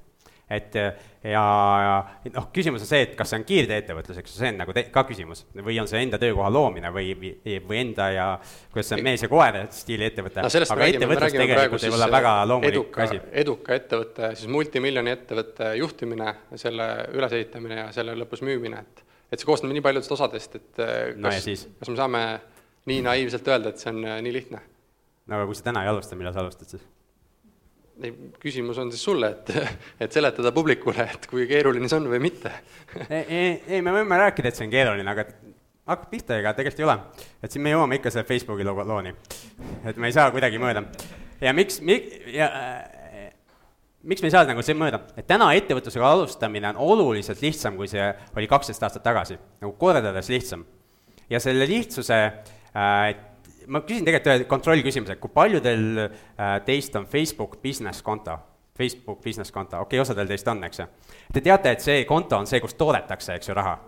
et ja, ja noh, küsimus on see, et kas see on kiirteeettevõtlus, eks ju, see on nagu te, ka küsimus. või on see enda töökoha loomine või, või, või enda ja kuidas see on mees ja koer stiili ettevõte no,. aga ettevõtlus tegelikult ei ole väga loomulik asi. eduka ettevõtte, siis multimiljoni ettevõtte juhtimine, selle ülesehitamine ja selle lõpus müümine, et et see koosneb nii paljudest osadest, et kas no, kas me saame nii naiivselt öelda, et see on nii lihtne? no aga kui sa täna ei alusta, millal sa alustad siis? Ei, küsimus on siis sulle, et, et seletada publikule, et kui keeruline see on või mitte ei, ei, ei, me võime rääkida, et see on keeruline, aga hakkab pihta, ega tegelikult ei ole. et siin me jõuame ikka selle Facebooki logo, looni. et me ei saa kuidagi mööda. ja miks, ja äh, miks me ei saa nagu see mööda, et täna ettevõtlusega alustamine on oluliselt lihtsam, kui see oli kaksteist aastat tagasi, nagu kordades lihtsam. ja selle lihtsuse äh, ma küsin tegelikult ühe kontrollküsimuse, kui paljudel äh, teist on Facebook business konto? Facebook business konto, okei okay,, osadel teist on, eks ju. Te teate, et see konto on see, kus toodetakse, eks ju, raha.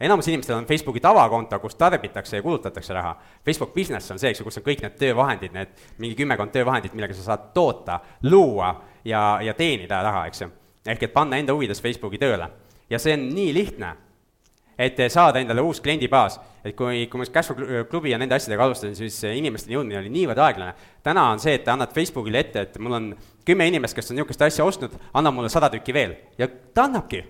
enamus inimestel on Facebooki tavakonto, kus tarbitakse ja kulutatakse raha. Facebook business on see, eks ju, kus on kõik need töövahendid, need mingi kümmekond töövahendit, millega sa saad toota, luua ja, ja teenida raha, eks ju. ehk et panna enda huvides Facebooki tööle. ja see on nii lihtne et saada endale uus kliendibaas. et kui, kui ma Cashflow klubi ja nende asjadega alustasin, siis inimesteni jõudmine oli niivõrd aeglane. täna on see, et annad Facebookile ette, et mul on kümme inimest, kes on niisugust asja ostnud, anna mulle sada tükki veel ja ta annabki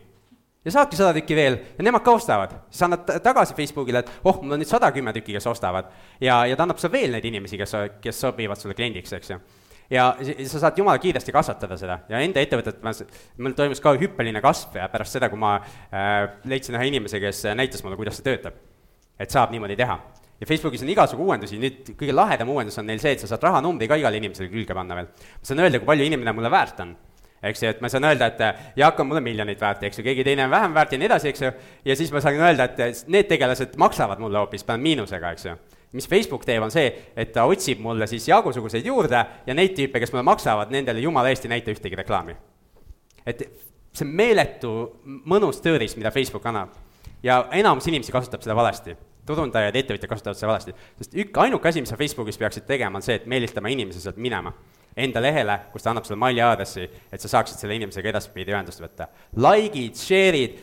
ja saadki sada tükki veel ja nemad ka ostavad. siis annad tagasi Facebookile, et oh, mul on nüüd sada kümme tükki, kes ostavad. ja, ja ta annab sulle veel neid inimesi, kes, kes sobivad sulle kliendiks, eks ju ja sa saad jumala kiiresti kasvatada seda ja enda ettevõtet, mul toimus ka hüppeline kasv ja pärast seda, kui ma äh, leidsin ühe inimese, kes näitas mulle, kuidas see töötab. et saab niimoodi teha. ja Facebookis on igasugu uuendusi, nüüd kõige lahedam uuendus on neil see, et sa saad rahanumbri ka igale inimesele külge panna veel. ma saan öelda, kui palju inimene mulle väärt on eks ju, et ma saan öelda, et Jaak on mulle miljonit väärt, eks ju, keegi teine on vähem väärt ja nii edasi, eks ju, ja siis ma saan öelda, et need tegelased maksavad mulle hoopis, panen miinusega, eks ju mis Facebook teeb, on see, et ta otsib mulle siis Jaagu-suguseid juurde ja neid tüüpe, kes mulle maksavad, nendele jumala eest ei näita ühtegi reklaami. et see meeletu mõnus tööriist, mida Facebook annab. ja enamus inimesi kasutab seda valesti. turundajad, ettevõtjad kasutavad seda valesti. sest ük-, ainuke asi, mis sa Facebookis peaksid tegema, on see, et meelitama inimesi sealt minema enda lehele, kus ta annab sulle maili aadressi, et sa saaksid selle inimesega edaspidi ühendust võtta. Like'id, share'id,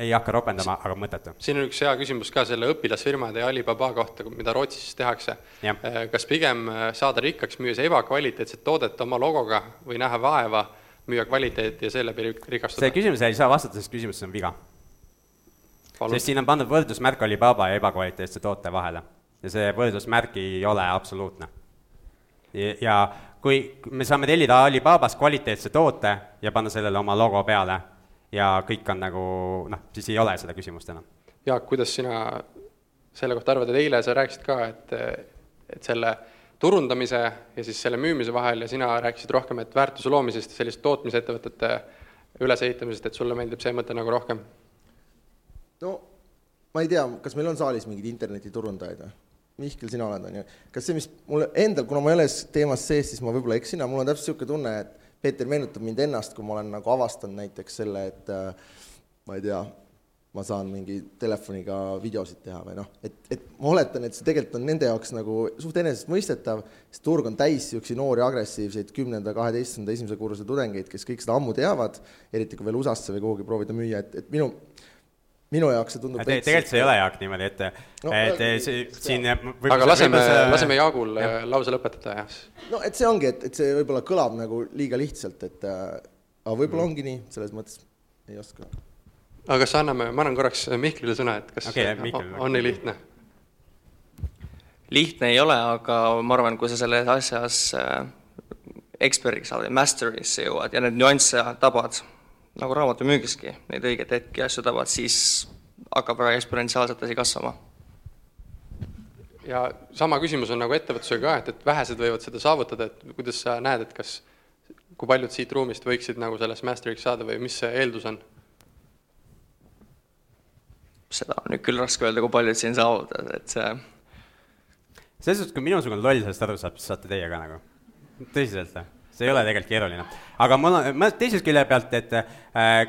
ei hakka ropendama, aga mõttetu. siin on üks hea küsimus ka selle õpilasfirmade ja Alibaba kohta, mida Rootsis tehakse. Äh, kas pigem äh, saada rikkaks, müües ebakvaliteetset toodet oma logoga või näha vaeva, müüa kvaliteeti ja seeläbi rikastuda? see küsimus ei saa vastata, sest küsimus on viga. sest siin on pandud võrdusmärk Alibaba ja ebakvaliteetse toote vahele ja see võrdusmärk ei ole absoluutne. ja kui me saame tellida Alibabast kvaliteetse toote ja panna sellele oma logo peale ja kõik on nagu noh, siis ei ole seda küsimust enam. Jaak, kuidas sina selle kohta arvad, et eile sa rääkisid ka, et, et selle turundamise ja siis selle müümise vahel ja sina rääkisid rohkem, et väärtuse loomisest ja sellist tootmisettevõtete ülesehitamisest, et sulle meeldib see mõte nagu rohkem? no ma ei tea, kas meil on saalis mingeid internetiturundajaid või? Mihkel, sina oled, on ju. kas see, mis mul endal, kuna ma ei ole teemas sees, siis ma võib-olla eksin, aga mul on täpselt niisugune tunne, et Peeter meenutab mind ennast, kui ma olen nagu avastanud näiteks selle, et äh, ma ei tea, ma saan mingi telefoniga videosid teha või noh, et, et ma oletan, et see tegelikult on nende jaoks nagu suht enesestmõistetav, sest turg on täis niisuguseid noori agressiivseid kümnenda, kaheteistkümnenda, esimese kursuse tudengeid, kes kõik seda ammu teavad, eriti kui veel USA-sse või kuhugi proovida müüa, et, et minu minu jaoks see tundub te, tegelikult see ei ole, Jaak, niimoodi, et no, et see siin aga laseme, laseme Jaagul ja. Äh, lause lõpetada, jah. no et see ongi, et, et see võib-olla kõlab nagu liiga lihtsalt, et äh, aga võib-olla mm. ongi nii, selles mõttes ei oska. aga kas anname, ma annan korraks Mihklile sõna, et kas okay, Mihkel, on nii lihtne? lihtne ei ole, aga ma arvan, kui sa selles asjas äh, eksperdiks saad master'isse jõuad ja neid nüansse tabad, nagu raamatumüügiski, neid õigeid hetki ja asju tabad, siis hakkab väga eksponentsiaalselt asi kasvama. ja sama küsimus on nagu ettevõtlusega ka, et, et vähesed võivad seda saavutada, et kuidas sa näed, et kas, kui paljud siit ruumist võiksid nagu selles master'iks saada või mis see eeldus on? seda on nüüd küll raske öelda, kui paljud siin saavad, et see selles suhtes, kui minusugune loll sellest aru saab, siis saate teie ka nagu, tõsiselt või? See ei ole tegelikult keeruline. aga mul on, ma teisest külje pealt, et äh,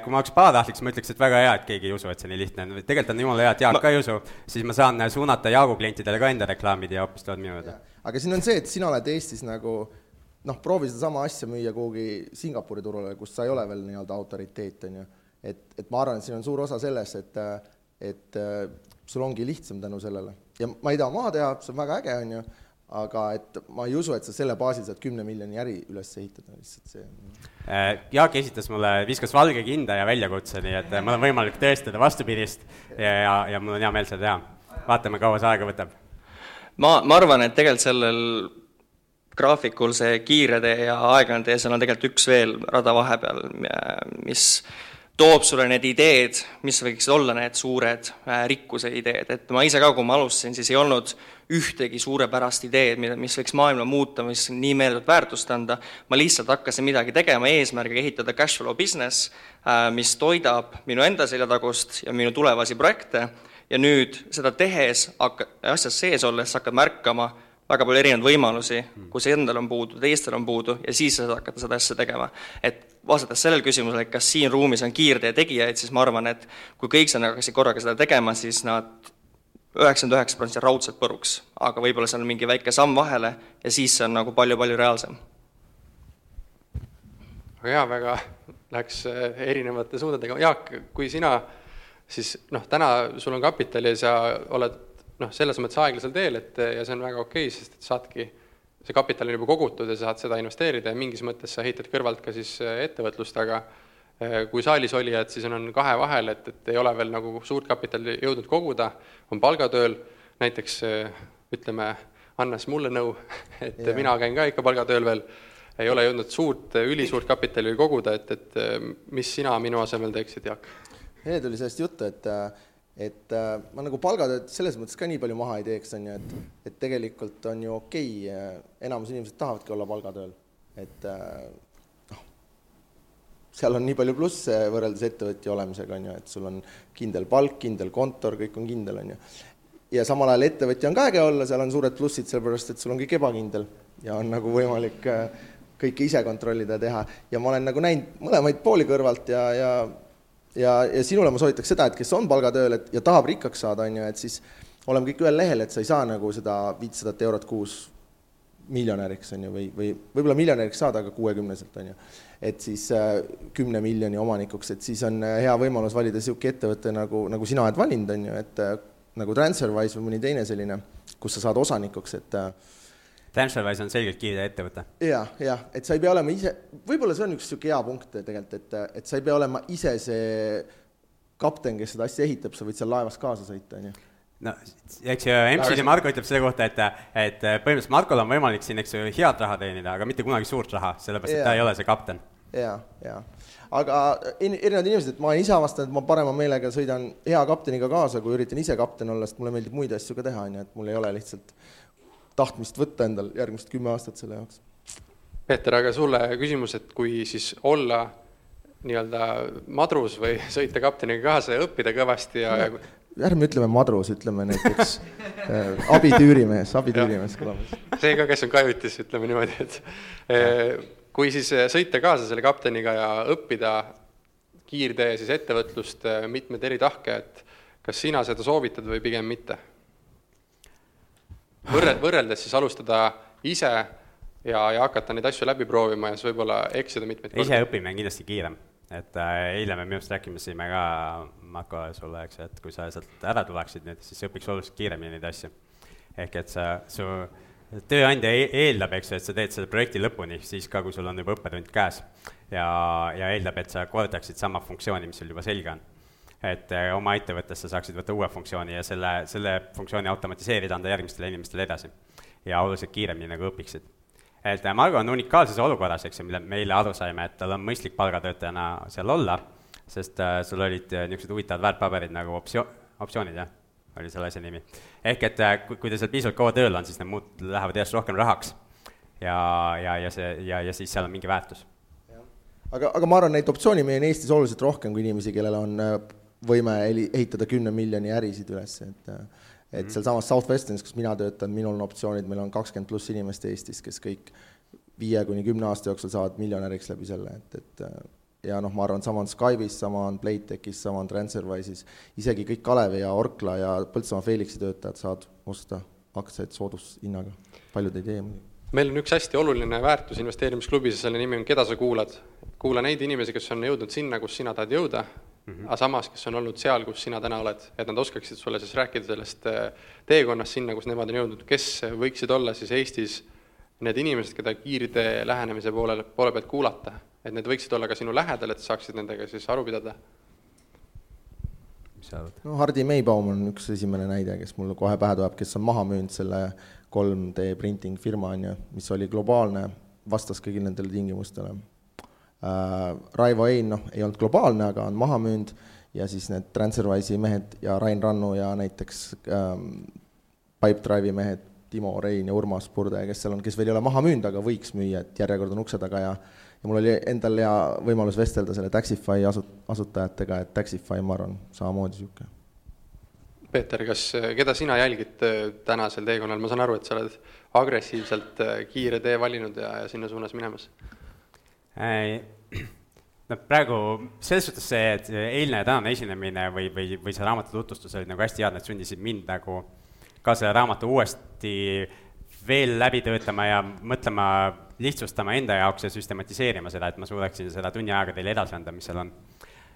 kui ma oleks pahatahtlik, siis ma ütleks, et väga hea, et keegi ei usu, et see nii lihtne on. tegelikult on jumala hea, et Jaak ma... ka ei usu, siis ma saan suunata Jaagu klientidele ka enda reklaamid ja hoopis tulevad minu juurde. aga siin on see, et sina oled Eestis nagu noh, proovi sedasama asja müüa kuhugi Singapuri turule, kus sa ei ole veel nii-öelda autoriteet, on ju. et, et ma arvan, et siin on suur osa selles, et, et sul ongi lihtsam tänu sellele. ja ma ei taha maha teha, see on väga äge, on ju aga et ma ei usu, et sa selle baasil saad kümne miljoni äri üles ehitada, lihtsalt see äh, Jaak esitas mulle, viskas valge kinda ja väljakutse, nii et äh, mul on võimalik tõestada vastupidist ja, ja, ja mul on hea meel seda teha. vaatame, kaua see aega võtab. ma, ma arvan, et tegelikult sellel graafikul see kiire tee ja aeglane tee, seal on tegelikult üks veel rada vahepeal, mis toob sulle need ideed, mis võiksid olla need suured äh, rikkuse ideed, et ma ise ka, kui ma alustasin, siis ei olnud ühtegi suurepärast ideed, mida, mis võiks maailma muuta, mis nii meeldivat väärtust anda, ma lihtsalt hakkasin midagi tegema eesmärgiga ehitada cash flow business, äh, mis toidab minu enda seljatagust ja minu tulevasi projekte. Ja nüüd seda tehes, hakka-, asjas sees olles hakkad märkama, väga palju erinevaid võimalusi, kus endal on puudu, teistel on puudu ja siis sa saad hakata seda asja tegema. et vastates sellele küsimusele, kas siin ruumis on kiirtee tegijaid, siis ma arvan, et kui kõik sa hakkaksid korraga seda tegema, siis nad üheksakümmend üheksa protsenti raudselt põruks, aga võib-olla seal on mingi väike samm vahele ja siis see on nagu palju-palju reaalsem. väga hea, väga läks äh, erinevate suundadega, Jaak, kui sina siis noh, täna sul on kapitali ja sa oled noh, selles mõttes aeglasel teel, et ja see on väga okei okay,, sest et saadki, see kapital on juba kogutud ja sa saad seda investeerida ja mingis mõttes sa ehitad kõrvalt ka siis äh, ettevõtlust, aga äh, kui saalis olijad siis on, on kahe vahel, et, et ei ole veel nagu suurt kapitali jõudnud koguda, on palgatööl, näiteks äh, ütleme, annas mulle nõu, et ja. mina käin ka ikka palgatööl veel, ei ole jõudnud suurt, ülisuurt kapitali koguda, et, et mis sina minu asemel teeksid, Jaak? eile tuli sellest juttu, et et äh, ma nagu palgatööd selles mõttes ka nii palju maha ei teeks, on ju, et, et tegelikult on ju okei okay,, äh, enamus inimesed tahavadki olla palgatööl, et äh, noh, seal on nii palju plusse võrreldes ettevõtja olemisega, on ju, et sul on kindel palk, kindel kontor, kõik on kindel, on ju. ja samal ajal ettevõtja on ka äge olla, seal on suured plussid, sellepärast et sul on kõik ebakindel ja on nagu võimalik kõike ise kontrollida ja teha ja ma olen nagu näinud mõlemaid pooli kõrvalt ja, ja ja, ja sinule ma soovitaks seda, et kes on palgatööl, et ja tahab rikkaks saada, on ju, et siis oleme kõik ühel lehel, et sa ei saa nagu seda viitsadat eurot kuus miljonäriks, on ju, või, või võib-olla miljonäriks saada, aga kuuekümneselt, on ju. et siis äh, kümne miljoni omanikuks, et siis on äh, hea võimalus valida niisugune ettevõte, nagu, nagu sina oled valinud, on ju, et äh, nagu TransferWise või mõni teine selline, kus sa saad osanikuks, et äh, TransferWise on selgelt kiire ettevõte ja,. jah, et sa ei pea olema ise, võib-olla see on üks niisugune hea punkt tegelikult, et, et sa ei pea olema ise see kapten, kes seda asja ehitab, sa võid seal laevas kaasa sõita, on ju no eks ju, MC-de Marko ütleb selle kohta, et, et põhimõtteliselt Markol on võimalik siin, eks ju, head raha teenida, aga mitte kunagi suurt raha, sellepärast et ta ei ole see kapten. ja, ja, aga in, erinevad inimesed, et ma ise avastanud, et ma parema meelega sõidan hea kapteniga kaasa, kui üritan ise kapten olla, sest mulle meeldib muid asju ka teha, on ju, et mul ei ole lihtsalt tahtmist võtta endal järgmised kümme aastat selle jaoks. Peeter, aga sulle küsimus, et kui siis olla nii-öelda madrus või sõita kapteniga kaasa ja õppida kõvasti ja, ja ärme ütleme madrus, ütleme näiteks äh, abitüürimees, abitüürimees kõlab. see ka, kes on kajutis, ütleme niimoodi, et äh, kui siis äh, sõita kaasa selle kapteniga ja õppida kiirtee siis ettevõtlust, äh, mitmeid eri tahke, et kas sina seda soovitad või pigem mitte? Võrre-, võrreldes siis alustada ise ja, ja hakata neid asju läbi proovima ja siis võib-olla eksida mitmeid kordi. ise õppimine on kindlasti kiirem et äh, eile me minu arust rääkisime ka, Marko, sulle, eks, et kui sa sealt ära tuleksid nüüd, siis õpiks oluliselt kiiremini neid asju. ehk et sa, su tööandja e-, eeldab, eks ju, et sa teed selle projekti lõpuni, siis ka, kui sul on juba õppetund käes. ja, ja eeldab, et sa kordaksid sama funktsiooni, mis sul juba selge on. Et äh, oma ettevõttes sa saaksid võtta uue funktsiooni ja selle, selle funktsiooni automatiseerida, anda järgmistele inimestele edasi. ja oluliselt kiiremini nagu õpiksid et äh, Margo on unikaalses olukorras, eks ju, mille me eile aru saime, et tal on mõistlik palgatöötajana seal olla, sest äh, sul olid niisugused huvitavad väärtpaberid nagu optsioon, optsioonid, jah, oli selle asja nimi. ehk et kui, ta seal piisavalt kaua tööl on, siis need muud lähevad järjest rohkem rahaks. ja, ja, ja see, ja, ja siis seal on mingi väärtus. aga, aga ma arvan, neid optsioone meil on Eestis oluliselt rohkem kui inimesi, kellel on võime ehitada kümne miljoni ärisid üles, et et mm. sealsamas Southwesternis, kus mina töötan, minul on optsioonid, meil on kakskümmend pluss inimest Eestis, kes kõik viie kuni kümne aasta jooksul saavad miljonäriks läbi selle, et, et ja noh, ma arvan, sama on Skype'is, sama on Playtechis, sama on Transferwise'is, isegi kõik Kalevi ja Orkla ja Põltsamaa Felixi töötajad saavad osta aktsiaid soodushinnaga, paljud ei tee muidugi meil on üks hästi oluline väärtus investeerimisklubis ja selle nimi on Keda sa kuulad. kuula neid inimesi, kes on jõudnud sinna, kus sina tahad jõuda mm, -hmm. aga samas, kes on olnud seal, kus sina täna oled, et nad oskaksid sulle siis rääkida sellest äh, teekonnast sinna, kus nemad on jõudnud, kes võiksid olla siis Eestis need inimesed, keda kiirtee lähenemise poole, poole pealt kuulata, et need võiksid olla ka sinu lähedal, et saaksid nendega siis aru pidada? no Hardi Meibaum on üks esimene näide, kes mulle kohe pähe tuleb, kes on maha müünud selle 3D printing firma, on ju, mis oli globaalne, vastas kõigile nendele tingimustele Raivo Ein, noh, ei olnud globaalne, aga on maha müünud. Ja siis need Transferwise'i mehed ja Rain Rannu ja näiteks ähm, Pipedrive'i mehed, Timo Rein ja Urmas Purde, kes seal on, kes veel ei ole maha müünud, aga võiks müüa, et järjekord on ukse taga. Ja ja mul oli endal hea võimalus vestelda selle Taxify asu-, asutajatega, et Taxify, ma arvan, samamoodi niisugune. Peeter, kas, keda sina jälgid äh, tänasel teekonnal, ma saan aru, et sa oled agressiivselt äh, kiire tee valinud ja, ja sinna suunas minemas no praegu selles suhtes see, et eilne ja tänane esinemine või, või, või see raamatu tutvustus olid nagu hästi head, need sundisid mind nagu ka selle raamatu uuesti veel läbi töötama ja mõtlema, lihtsustama enda jaoks ja süstematiseerima seda, et ma suudaksin seda tunni ajaga teile edasi anda, mis seal on.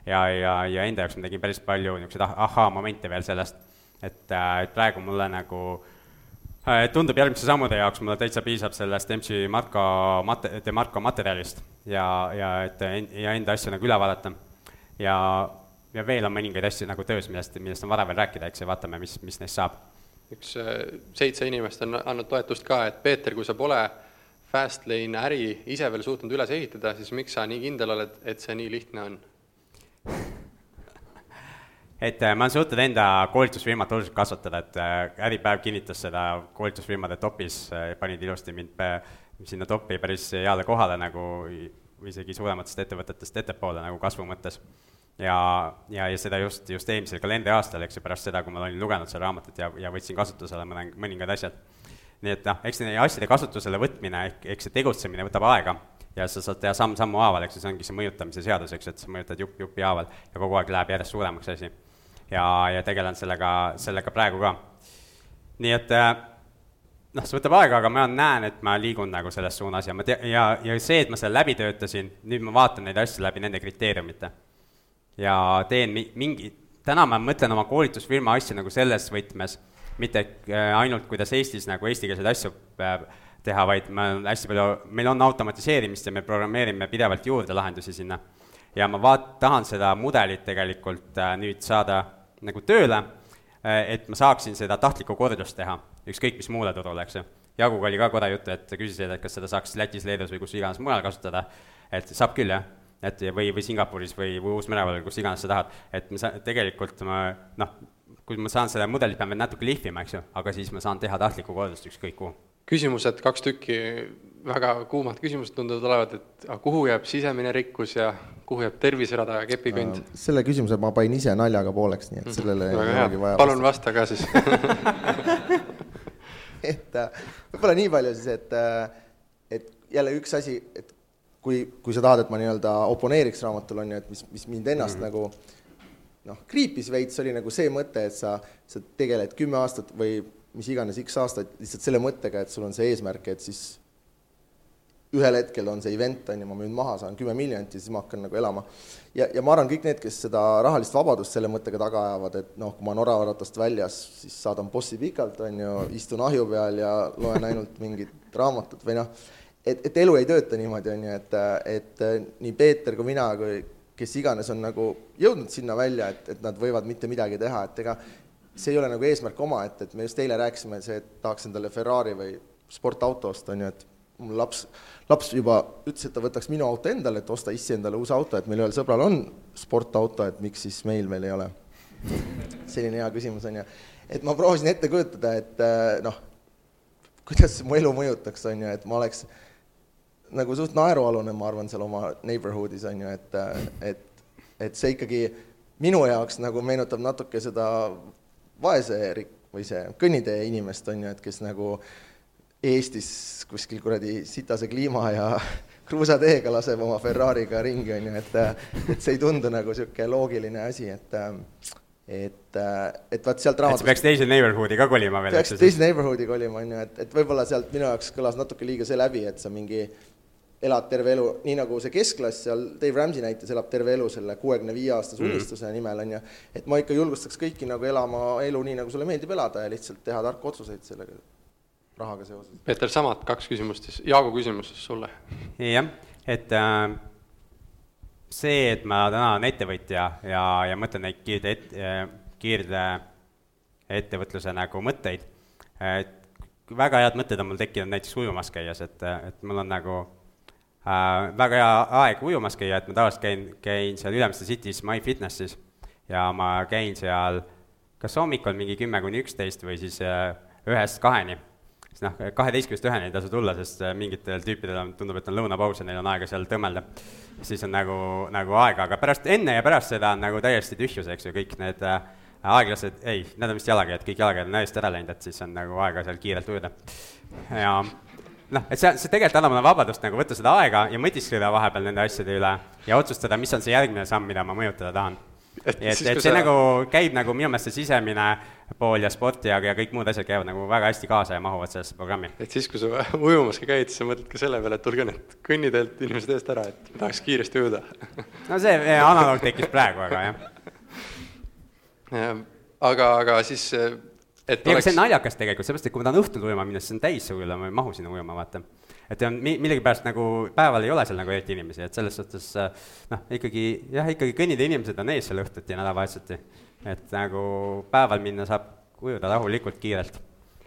ja, ja, ja enda jaoks ma tegin päris palju niisuguseid ah-, ahhaa-momente veel sellest, et, et praegu mulle nagu äh, Äh, tundub järgmiste sammude jaoks mulle täitsa piisab sellest MC Marko mate-, De Marko materjalist ja, ja et ja enda asju nagu üle vaadata. ja, ja veel on mõningaid asju nagu töös, millest, millest on vara veel rääkida, eks, ja vaatame, mis, mis neist saab. üks äh, seitse inimest on andnud toetust ka, et Peeter, kui sa pole Fastlane äri ise veel suutnud üles ehitada, siis miks sa nii kindel oled, et see nii lihtne on? et äh, ma olen suutnud enda koolitusfirmat oluliselt kasvatada, et äh, Äripäev kinnitas seda koolitusfirmade topis, äh, panid ilusti mind sinna topi päris heale kohale nagu isegi suurematest ettevõtetest ettepoole nagu kasvu mõttes. ja, ja, ja seda just, just eelmisel kalendriaastal, eks ju, pärast seda, kui ma olin lugenud seda raamatut ja, ja võtsin kasutusele mõne, mõningad asjad. nii et noh, eks nende asjade kasutusele võtmine ehk, ehk see tegutsemine võtab aega ja sa saad teha samm-sammu haaval, eks ju, see ongi see mõjutamise seadus, eks ju, et sa mõjutad jupp jupi haaval ja kogu aeg läheb järjest suuremaks asi ja, ja tegelen sellega, sellega praegu ka. nii et äh, noh, see võtab aega, aga ma näen, et ma liigun nagu selles suunas ja ma tea-, ja, ja see, et ma selle läbi töötasin, nüüd ma vaatan neid asju läbi nende kriteeriumite. ja teen mi-, mingi, täna ma mõtlen oma koolitusfirma asju nagu selles võtmes, mitte äh, ainult, kuidas Eestis nagu eestikeelseid asju äh, teha, vaid ma hästi palju, meil on automatiseerimist ja me programmeerime pidevalt juurde lahendusi sinna. ja ma vaat-, tahan seda mudelit tegelikult nüüd saada nagu tööle et ma saaksin seda tahtlikku kordust teha, ükskõik mis muule turule, eks ju. Jaaguga oli ka korra juttu, et küsisid, et kas seda saaks Lätis, Leedus või kus iganes mujal kasutada, et saab küll, jah et või, või Singapuris või, või Uus-Meremaal, kus iganes sa tahad, et ma sa-, tegelikult ma noh, kui ma saan selle mudelit, pean veel natuke lihvima, eks ju, aga siis ma saan teha tahtlikku korraldust ükskõik kuhu. küsimused, kaks tükki, väga kuumad küsimused tunduvad olevat, et kuhu jääb sisemine rikkus ja kuhu jääb terviserada ja kepikõnd? selle küsimuse ma panin ise naljaga pooleks, nii et mhm. sellele mm, ei olegi vaja palun vasta ka siis et äh, võib-olla nii palju siis, et, äh, et jälle üks asi, et kui, kui sa tahad, et ma nii-öelda oponeeriks raamatul, on ju, et mis, mis mind ennast mm. nagu noh, kriipis veits, oli nagu see mõte, et sa, sa tegeled kümme aastat või mis iganes X aastaid lihtsalt selle mõttega, et sul on see eesmärk, et siis ühel hetkel on see event, on ju, ma müün maha, saan kümme miljonit ja siis ma hakkan nagu elama. ja, ja ma arvan, kõik need, kes seda rahalist vabadust selle mõttega taga ajavad, et noh, kui ma olen oravatast väljas, siis saadan bossi pikalt, on ju, istun ahju peal ja loen ainult mingit raamatut või noh, et, et elu ei tööta niimoodi, on ju, et, et nii Peeter kui mina kui kes iganes on nagu jõudnud sinna välja, et, et nad võivad mitte midagi teha, et ega see ei ole nagu eesmärk omaette, et me just eile rääkisime, see, et tahaks endale Ferrari või sportauto osta, on ju, et mul laps, laps juba ütles, et ta võtaks minu auto endale, et osta issi endale uus auto, et meil ühel sõbral on sportauto, et miks siis meil veel ei ole? selline hea küsimus on ju. et ma proovisin ette kujutada, et noh, kuidas mu elu mõjutaks, on ju, et ma oleks äh, nagu suht naerualune, ma arvan, seal oma neighborhood'is on ju, et, et, et see ikkagi minu jaoks nagu meenutab natuke seda vaese või see kõnnitee inimest on ju, et kes nagu Eestis kuskil kuradi sitase kliima ja kruusateega laseb oma Ferrari'ga ringi, on ju, et, et see ei tundu nagu niisugune loogiline asi, et et, et vaat sealt raamatust peaks teise neighborhood'i ka kolima veel, eks ju? teise neighborhood'i kolima, on ju, et, et võib-olla sealt minu jaoks kõlas natuke liiga see läbi, et sa mingi elad terve elu, nii nagu see keskklass seal Dave Ramsey näites elab terve elu selle kuuekümne viie aastase mm. unistuse nimel, on ju, et ma ikka julgustaks kõiki nagu elama elu nii, nagu sulle meeldib elada ja lihtsalt teha tarku otsuseid sellega, rahaga seoses. Peeter, samad kaks küsimust siis, Jaagu küsimus siis sulle. jah, et äh, see, et ma täna olen ettevõtja ja, ja mõtlen neid kiirde et-, äh, kiirde ettevõtluse nagu mõtteid, et väga head mõtted on mul tekkinud näiteks ujumas käies, et, et mul on nagu äh, väga hea aeg ujumas käia, et ma tavaliselt käin, käin seal Ülemiste City's MyFitnessis ja ma käin seal kas hommikul mingi kümme kuni üksteist või siis äh, ühest kaheni. Siis noh, kaheteistkümnest üheni ei tasu tulla, sest äh, mingitel tüüpidel on, tundub, et on lõunapaus ja neil on aega seal tõmmelda. siis on nagu, nagu aega, aga pärast, enne ja pärast seda on nagu täiesti tühjus, eks ju, kõik need äh, aeglased, ei, need on vist jalakäijad, kõik jalakäijad on täiesti ära läinud, et siis on nagu aega seal kiirelt ujuda. ja noh, et see, see tegelikult annab mulle vabadust nagu võtta seda aega ja mõtiskleda vahepeal nende asjade üle ja otsustada, mis on see järgmine samm, mida ma mõjutada tahan. et, et, et see sa... nagu käib nagu minu meelest see sisemine pool ja sport ja, ja kõik muud asjad käivad nagu väga hästi kaasa ja mahuvad sellesse programmi. et siis, kui sa ujumas ka käid, siis sa mõtled ka selle peale, et tulge nüüd kõnniteelt inimesed eest ära, et tahaks kiiresti ujuda no see analoog tekkis praegu, aga jah aga, aga siis et ei oleks..., aga see on naljakas tegelikult, seepärast, et kui ma tahan õhtul ujuma minna, siis on täis see ujula, ma ei mahu sinna ujuma, vaata. et on mi-, millegipärast nagu päeval ei ole seal nagu eriti inimesi, et selles suhtes noh, ikkagi jah, ikkagi kõnnitee inimesed on ees seal õhtuti ja nädalavahetuseti. Et nagu päeval minna saab ujuda rahulikult, kiirelt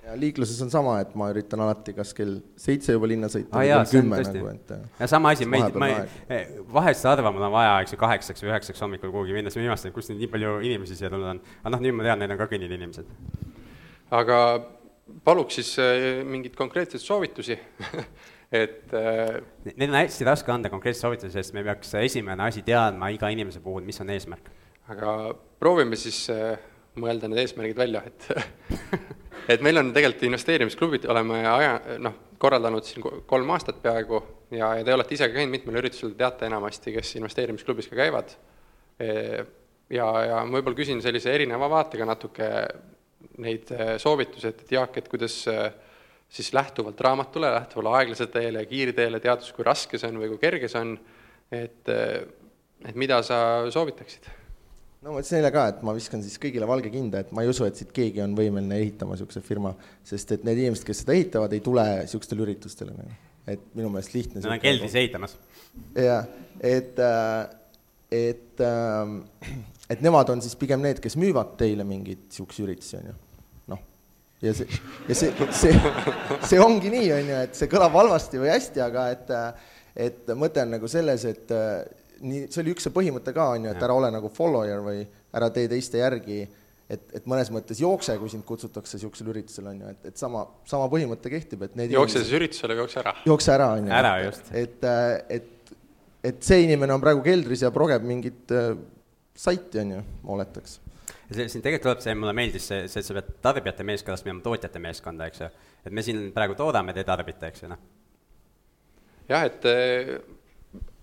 ja liikluses on sama, et ma üritan alati kas kell seitse juba linna sõita või kell kümme nagu, et ja sama asi, ma ei, ma ei, vahest arvan, mul on vaja, eks ju, kaheksaks või üheksaks hommikul kuhugi minna, siis ma imestan, kust nii palju inimesi siia tulnud on. aga noh, nüüd ma tean, need on ka kõnnid inimesed aga paluks siis äh, mingeid konkreetseid soovitusi et äh, Need on hästi raske anda konkreetseid soovitusi, sest me peaks esimene asi teadma iga inimese puhul, mis on eesmärk. aga proovime siis äh, mõelda need eesmärgid välja, et et meil on tegelikult investeerimisklubid, oleme aja, noh, korraldanud siin kolm aastat peaaegu ja, ja te olete ise ka käinud mitmel üritusel, teate enamasti, kes investeerimisklubis ka käivad. Ja, ja ma võib-olla küsin sellise erineva vaatega natuke neid äh, soovitusi, et, et Jaak, et kuidas äh, siis lähtuvalt raamatule, lähtuvalt aeglasele teele ja kiirteele teadus, kui raske see on või kui kerge see on, et, et mida sa soovitaksid? No ma ütlesin eile ka, et ma viskan siis kõigile valge kinda, et ma ei usu, et siit keegi on võimeline ehitama niisuguse firma, sest et need inimesed, kes seda ehitavad, ei tule niisugustele üritustele nagu. et minu meelest lihtne. Nad on keldris ehitamas. jah, et äh, et, ähm, et nemad on siis pigem need, kes müüvad teile mingeid niisuguseid üritusi, on ju. noh, ja see, ja see, see, see ongi nii, on ju, et see kõlab halvasti või hästi, aga et, et mõte on nagu selles, et nii, see oli üks see põhimõte ka, on ju, et ära ole nagu follower või ära tee teiste järgi, et, et mõnes mõttes jookse, kui sind kutsutakse niisugusel üritusel, on ju, et, et sama, sama põhimõte kehtib, et need jookse siis üritusele või jookse ära? jookse ära, on ju. ära just. et, et, et see inimene on praegu keldris ja progeb mingit äh, saiti, on ju, ma oletaks. see, siin tegelikult tuleb see, mulle meeldis see, see, et sa pead tarbijate meeskonnast minema tootjate meeskonda, eks ju. et me siin praegu toodame, te tarbite, eks ju, noh. jah, et äh,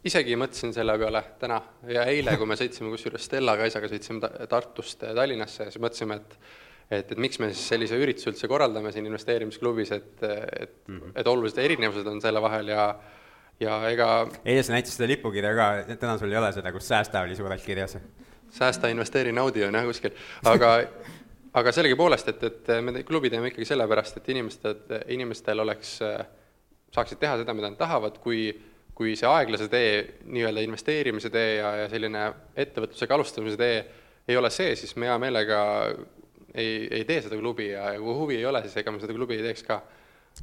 isegi mõtlesin selle peale täna ja eile, kui me sõitsime kusjuures Stella Kaisaga, sõitsime Tartust Tallinnasse ja siis mõtlesime, et et, et miks me siis sellise ürituse üldse korraldame siin investeerimisklubis, et, et mm, -hmm. et olulised erinevused on selle vahel ja ja ega eile sa näitasid seda lipukirja ka, täna sul ei ole seda, kus säästa oli suurelt kirjas. säästa, investeeri, naudi on jah kuskil, aga aga sellegipoolest, et, et me klubi teeme ikkagi sellepärast, et inimestel, inimestel oleks, saaksid teha seda, mida nad tahavad, kui kui see aeglase tee, nii-öelda investeerimise tee ja, ja selline ettevõtlusega alustamise tee ei ole see, siis me hea meelega ei, ei tee seda klubi ja, ja kui huvi ei ole, siis ega me seda klubi ei teeks ka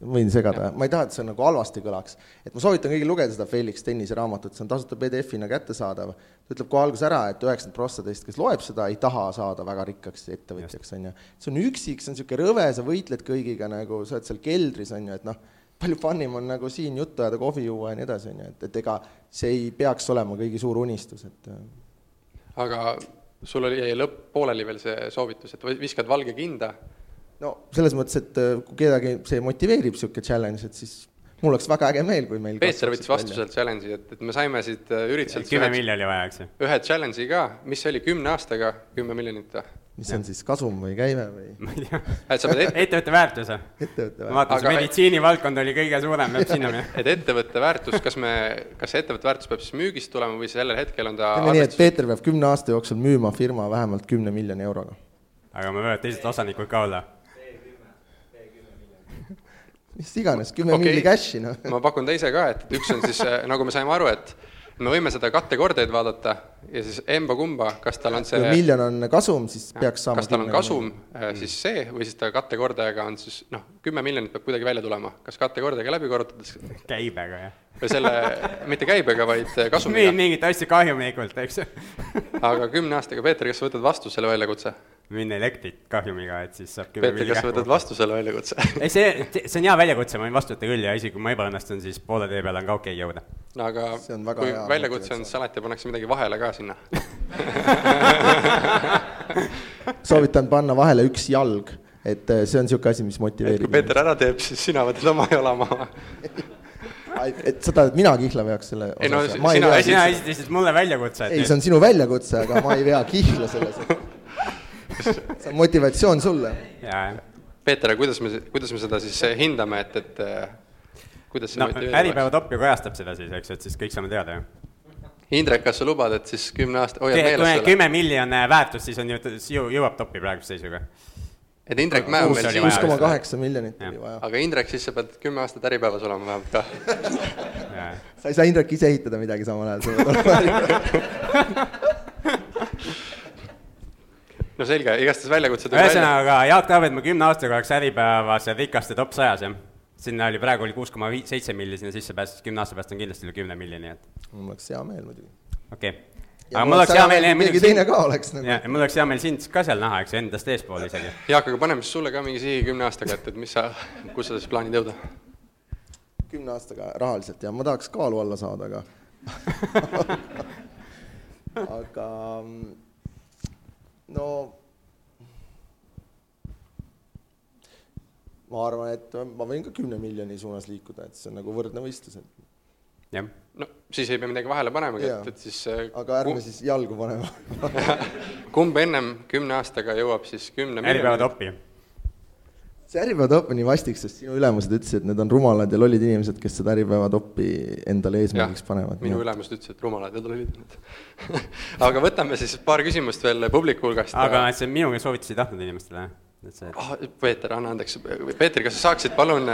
võin segada, ma ei taha, et see nagu halvasti kõlaks. et ma soovitan kõigil lugeda seda Felix Tennise raamatut, see on tasuta PDF-ina kättesaadav. ta ütleb kohe alguses ära, et üheksakümmend prossa teist, kes loeb seda, ei taha saada väga rikkaks ettevõtjaks, on ju. see on üksik, see on niisugune rõve, sa võitled kõigiga nagu, sa oled seal keldris, on ju, et noh, palju fun im on nagu siin juttu ajada, kohvi juua ja nii edasi, on ju, et, et ega see ei peaks olema kõigi suur unistus, et äh. aga sul oli, jäi lõpp pooleli veel see soovitus, et viskad valge kinda no selles mõttes, et äh, kui kedagi see motiveerib, niisugune challenge, et siis mul oleks väga äge meel, kui meil Peeter võttis vastu sealt challenge'i, et, et me saime siit äh, ürituselt kümme miljoni vaja, eks ju? ühe challenge'i ka, mis see oli, kümne aastaga kümme miljonit või? Mis ja. on siis kasum või käive või? ma ei tea. ettevõtte väärtus või? ettevõtte väärtus. vaata, see meditsiinivaldkond oli kõige suurem, peab sinna minema. et ettevõtte väärtus, kas me, kas see ettevõtte väärtus peab siis müügist tulema või sellel hetkel on ta teeme nii, et Peeter peab kümne aasta jooksul müüma firma vähemalt kümne miljoni euroga. aga me võivad teised osanikud ka olla mis iganes, kümme okay. milli cash'i, noh. ma pakun teise ka, et, et üks on siis, nagu me saime aru, et me võime seda kattekordeid vaadata ja siis emba-kumba, kas tal on see kui miljon on kasum, siis ja, peaks saama kas tal on kasum, äh, siis see, või siis ta kattekordajaga on siis noh, kümme miljonit peab kuidagi välja tulema, kas kattekordajaga läbi korrutades käibega, jah. või selle, mitte käibega, vaid äh, kasumiga. mingit asja kahjumikult, eks ju aga kümne aastaga, Peeter, kas sa võtad vastu selle väljakutse? Müüa elektrit kahjumiga, et siis saab Peeter, kas võtad vastu selle väljakutse ei, see, see on hea väljakutse, ma võin vastu võtta küll ja isegi kui ma ebaõnnestun, siis poole tee peale on ka okei okay jõuda. no aga kui väljakutse on, siis alati pannakse midagi vahele ka sinna soovitan panna vahele üks jalg, et äh, see on niisugune asi, mis motiveerib. kui Peeter ära teeb, siis sina võtad oma jala maha et sa tahad, et mina kihla veaks selle ei no sina, sina esitasid mulle väljakutse. ei, see on sinu väljakutse, aga ma ei vea kihla selles see on motivatsioon sulle. Peeter, kuidas me, kuidas me seda siis hindame, et, et kuidas see no, Äripäeva top ju kajastab seda siis, eks ju, et siis kõik saame teada ju. Indrek, kas sa lubad, et siis kümne aasta, hoiad meeles selle? kümme miljonit väärtust, siis on ju, jõuab topi praeguse seisuga. et Indrek Mäe on meil siin kuus koma kaheksa miljonit oli vaja. aga Indrek, siis sa pead kümme aastat Äripäevas olema vähemalt ka sa ei saa, Indrek, ise ehitada midagi samal ajal, no selge, igastahes väljakutsed ühesõnaga, Jaak tahab, et ma kümne aastaga oleks Äripäevas rikaste top sajas, jah? sinna oli, praegu oli kuus koma viis, seitse milli sinna sisse pääses, kümne aasta pärast on kindlasti üle kümne miljoni, et. mul oleks hea meel muidugi. okei okay. aga mul oleks hea meel. keegi teine ka oleks nagu. ja mul oleks hea meel sind ka seal näha, eks ju, endast eespool isegi. Jaak, aga paneme siis sulle ka mingi sihi kümne aastaga, et, et mis sa, kus sa siis plaanid jõuda? kümne aastaga rahaliselt ja ma tahaks kaalu alla saada, aga aga no ma arvan, et ma võin ka kümne miljoni suunas liikuda, et see on nagu võrdne võistlus, et jah, no siis ei pea midagi vahele panemagi, et, et siis äh, aga ärme kumb... siis jalgu panema kumb ennem kümne aastaga jõuab siis kümne Äripäeva toppi? See Äripäeva topp on nii vastik, sest sinu ülemused ütlesid, et need on rumalad ja lollid inimesed, kes seda Äripäeva toppi endale eesmärgiks panevad. minu ülemused ütlesid, et rumalad ja lollid aga võtame siis paar küsimust veel publiku hulgast. aga see minu soovitusi tahtnud inimestele, jah? et see ah,. Peeter, anna andeks, Peeter, kas sa saaksid palun,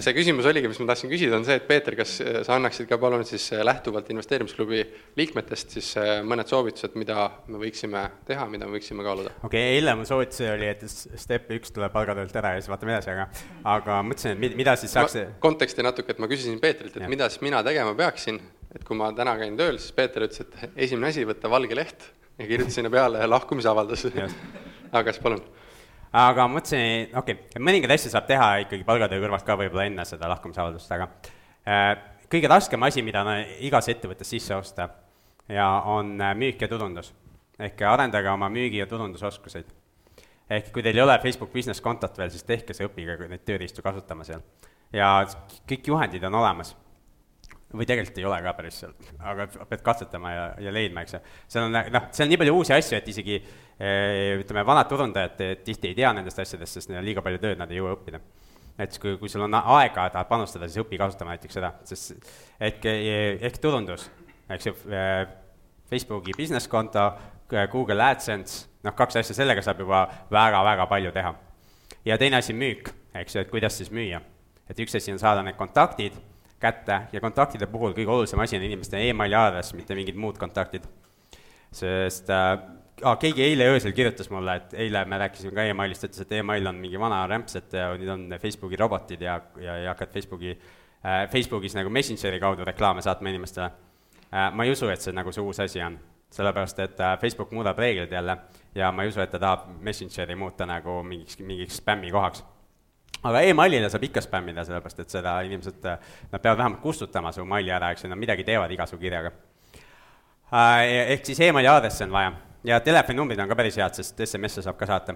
see küsimus oligi, mis ma tahtsin küsida, on see, et Peeter, kas sa annaksid ka palun siis lähtuvalt investeerimisklubi liikmetest siis mõned soovitused, mida me võiksime teha, mida me võiksime kaaluda? okei okay,, eile mu soovitus oli, et step üks tuleb palgatöölt ära ja siis vaatame edasi, aga aga mõtlesin, et mida siis saaks konteksti natuke, et ma küsisin Peetrilt, et ja. mida siis mina tegema peaksin, et kui ma täna käin tööl, siis Peeter ütles, et esimene asi, võtta valge leht ja kirjuta sinna peale lahkumisavaldus aga kas palun aga mõtlesin, okei okay,, mõningaid asju saab teha ikkagi palgatöö kõrvalt ka võib-olla enne seda lahkumisavaldust, aga äh, kõige raskem asi, mida on igas ettevõttes sisse osta ja on äh, müük ja turundus. ehk arendage oma müügi- ja turundusoskuseid. ehk kui teil ei ole Facebook business kontot veel, siis tehke see, õppige neid tööriistu kasutama seal. ja kõik juhendid on olemas või tegelikult ei ole ka päris seal, aga pead katsetama ja, ja leidma, eks ju. seal on noh, seal on nii palju uusi asju, et isegi ütleme, vanad turundajad tihti ei tea nendest asjadest, sest neil on liiga palju tööd, nad ei jõua õppida. näiteks kui, kui sul on aega, tahad panustada, siis õpi kasutama näiteks seda, sest ehk, ehk turundus, eks ju, eh, Facebooki business konto, Google AdSense, noh, kaks asja, sellega saab juba väga-väga palju teha. ja teine asi, müük, eks ju, et kuidas siis müüa. et üks asi on saada need kontaktid kätte ja kontaktide puhul kõige olulisem asi on inimeste emaili aadress, mitte mingid muud kontaktid. sest äh, ah, keegi eile öösel kirjutas mulle, et eile me rääkisime ka emailist, ütles, et email on mingi vana rämps, et nüüd on Facebooki robotid ja, ja, ja hakkad Facebooki äh,, Facebookis nagu Messengeri kaudu reklaame saatma inimestele äh,. ma ei usu, et see nagu see uus asi on, sellepärast et äh, Facebook muudab reeglid jälle ja ma ei usu, et ta tahab Messengeri muuta nagu mingiks, mingiks spämmi kohaks aga emailile saab ikka spämmida, sellepärast et seda inimesed, nad peavad vähemalt kustutama su maili ära, eks ju, nad midagi teevad iga su kirjaga. Äh, ehk siis emaili aadressi on vaja ja telefoninumbrid on ka päris head, sest SMS-e saab ka saata.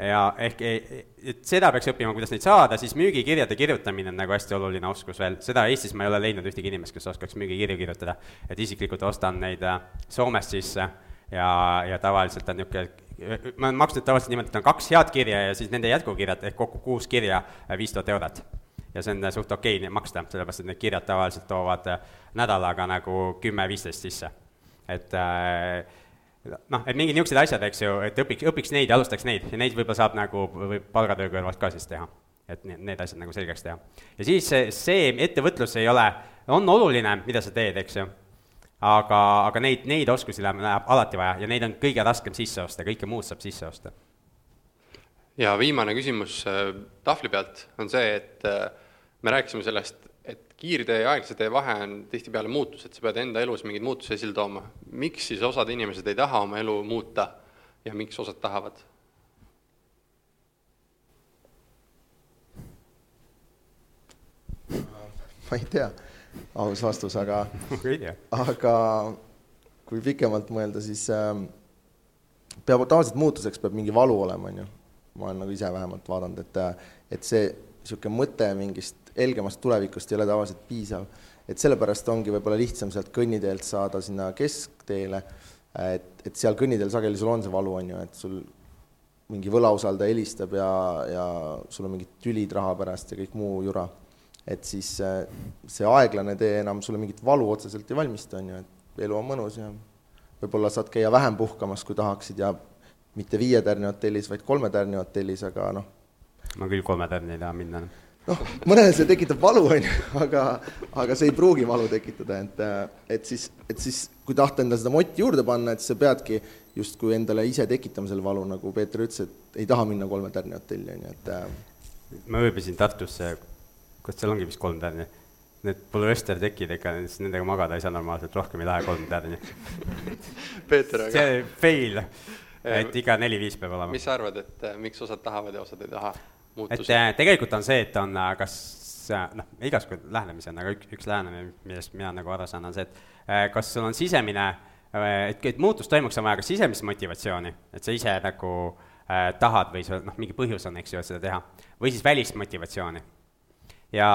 ja ehk, et seda peaks õppima, kuidas neid saada, siis müügikirjade kirjutamine on nagu hästi oluline oskus veel, seda Eestis ma ei ole leidnud ühtegi inimest, kes oskaks müügikirju kirjutada. et isiklikult ostan neid äh, Soomest sisse ja, ja tavaliselt on niisugune ma olen maksnud tavaliselt niimoodi, et on kaks head kirja ja siis nende jätkukirjad ehk kokku kuus kirja, äh, viis tuhat eurot. ja see on äh, suht okei okay maksta, sellepärast et need kirjad tavaliselt toovad äh, nädalaga nagu kümme-viisteist sisse. et noh, et mingid niisugused asjad, eks ju, et õpiks, õpiks neid ja alustaks neid ja neid võib-olla saab nagu, võib palgatöö kõrvalt ka siis teha. et need, need asjad nagu selgeks teha. ja siis see, see ettevõtlus ei ole, on oluline, mida sa teed, eks ju aga, aga neid, neid oskusi läheb, läheb alati vaja ja neid on kõige raskem sisse osta, kõike muud saab sisse osta. ja viimane küsimus äh, tahvli pealt on see, et äh, me rääkisime sellest, kiirtee ja aeglase tee vahe on tihtipeale muutus, et sa pead enda elus mingeid muutusi esile tooma. miks siis osad inimesed ei taha oma elu muuta ja miks osad tahavad? ma ei tea aus vastus, aga aga kui pikemalt mõelda, siis äh, peab tavaliselt muutuseks peab mingi valu olema, on ju. ma olen nagu ise vähemalt vaadanud, et, äh, et see niisugune mõte mingist helgemast tulevikust ei ole tavaliselt piisav. et sellepärast ongi võib-olla lihtsam sealt kõnniteelt saada sinna keskteele, et, et seal kõnniteel sageli sul on see valu, on ju, et sul mingi võlausaldaja helistab ja, ja sul on mingid tülid raha pärast ja kõik muu jura et siis äh, see aeglane tee enam sulle mingit valu otseselt ei valmista, on ju, et elu on mõnus ja võib-olla saad käia vähem puhkamas, kui tahaksid ja mitte viie tärni hotellis, vaid kolme tärni hotellis, aga noh. ma küll kolme tärni ei taha minna. Noh, mõnele see tekitab valu, on ju, aga, aga see ei pruugi valu tekitada, et, et siis, et siis kui tahta endale seda motti juurde panna, et sa peadki justkui endale ise tekitama selle valu, nagu Peeter ütles, et ei taha minna kolme tärni hotelli, on ju, et äh, ma ööbisin Tartusse kas seal ongi vist kolm tärni? Need polüestertekid ikka, siis nendega magada ei saa normaalselt, rohkem ei lähe kolm tärni Peeter, aga see fail, et iga neli-viis peab olema. mis sa arvad, et äh, miks osad tahavad ja osad ei taha muutusi? et äh, tegelikult on see, et on äh, kas noh, igasugu lähenemisi on, aga üks, üks lähenemine, millest mina nagu aru saan, on see, et kas sul on sisemine, et, et muutus toimuks, on vaja ka sisemist motivatsiooni, et sa ise nagu äh, tahad või sul noh, mingi põhjus on, eks ju, et seda teha, või siis välist motivatsiooni ja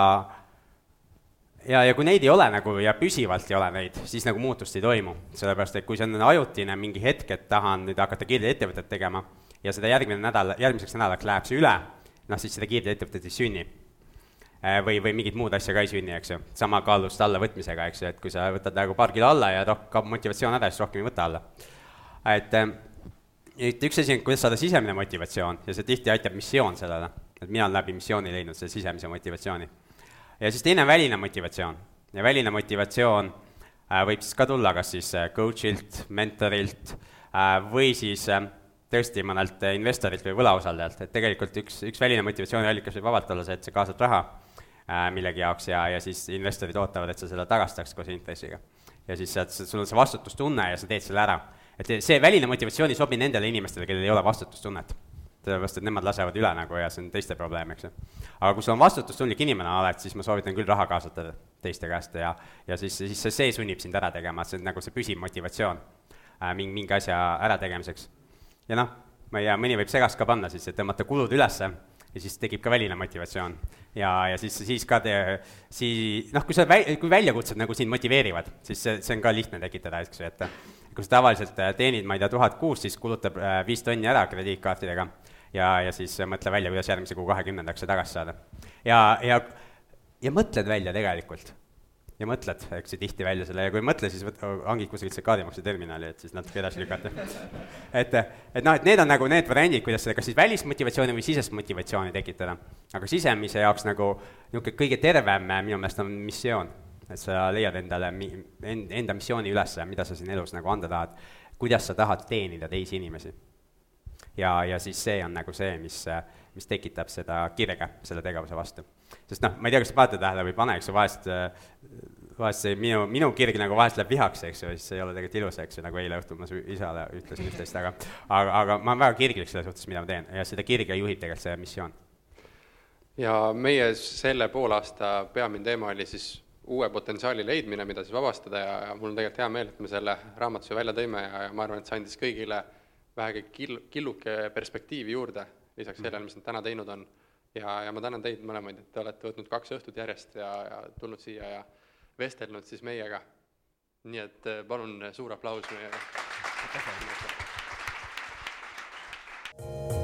ja, ja kui neid ei ole nagu ja püsivalt ei ole neid, siis nagu muutust ei toimu. sellepärast, et kui see on ajutine mingi hetk, et tahan nüüd hakata kiirteettevõtet tegema ja seda järgmine nädal, järgmiseks nädalaks läheb see üle, noh siis seda kiirteettevõtet ei sünni. Äh, või, või mingit muud asja ka ei sünni, eks ju, sama kaaluste allavõtmisega, eks ju, et kui sa võtad nagu paar kilo alla ja roh-, kaob motivatsioon ära, siis rohkem ei võta alla. et, äh, et üks asi on, kuidas saada sisemine motivatsioon ja see tihti aitab missioon sellele et mina olen läbi missiooni leidnud selle sisemise motivatsiooni. ja siis teine väline motivatsioon ja väline motivatsioon äh, võib siis ka tulla kas siis äh, coach'ilt, mentorilt või siis tõesti mõnelt investorilt või võlausaldajalt, et tegelikult üks, üks väline motivatsiooniallikas võib vabalt olla see, et sa kaasad raha äh, millegi jaoks ja, ja siis investorid ootavad, et sa selle tagastaks koos intressiga. ja siis sealt, sul on see vastutustunne ja sa teed selle ära. et see väline motivatsioon ei sobi nendele inimestele, kellel ei ole vastutustunnet. sellepärast, et nemad lasevad üle nagu ja see on teiste probleem, eks ju. aga kui sul on vastutustundlik inimene oled, siis ma soovitan küll raha kaasata teiste käest ja, ja siis, siis see, see sunnib sind ära tegema, see on nagu see püsiv motivatsioon äh, mingi, mingi asja ärategemiseks ja noh, ma ei tea, mõni võib segast ka panna siis, et tõmmata kulud ülesse ja siis tekib ka väline motivatsioon. ja, ja siis, siis ka te, sii-, noh, kui sa väi-, kui väljakutsed nagu sind motiveerivad, siis see, see on ka lihtne tekitada, eks ju, et kui sa tavaliselt äh, teenid, ma ei tea, tuhat kuus, siis kulutab äh, viis tonni ära krediitkaartidega ja, ja siis mõtle välja, kuidas järgmise kuu kahekümnendaks see tagasi saada. ja, ja, ja mõtled välja tegelikult ja mõtled, eks ju, tihti välja selle ja kui ei mõtle, siis võt-, hangid kusagilt see kaardimakseterminali, et siis natuke edasi lükata. et, et noh, et need on nagu need variandid, kuidas seda kas siis välismotivatsiooni või sisest motivatsiooni tekitada. aga sisemise jaoks nagu niisugune kõige tervem minu meelest on missioon. et sa leiad endale mi-, end-, enda missiooni üles, mida sa siin elus nagu anda tahad, kuidas sa tahad teenida teisi inimesi. ja, ja siis see on nagu see, mis, mis tekitab seda kirge selle tegevuse vastu sest noh, ma ei tea, kas te panete tähele või ei pane, eks ju, vahest, vahest see minu, minu kirg nagu vahest läheb vihaks, eks ju, siis ei ole tegelikult ilus, eks ju, nagu eile õhtul ma su isale ütlesin üht-teist, aga aga, aga ma olen väga kirglik selle suhtes, mida ma teen. Ja seda kirge juhib tegelikult see missioon. ja meie selle poolaasta peamine teema oli siis uue potentsiaali leidmine, mida siis vabastada ja, ja mul on tegelikult hea meel, et me selle raamatuse välja tõime ja, ja ma arvan, et see andis kõigile vähegi kill-, killuke perspektiivi juurde, lisaks sellele, mis nad täna teinud on ja, ja ma tänan teid mõlemaid, et te olete võtnud kaks õhtut järjest ja, ja tulnud siia ja vestelnud siis meiega. nii et eh, palun suur aplaus meiega. aitäh!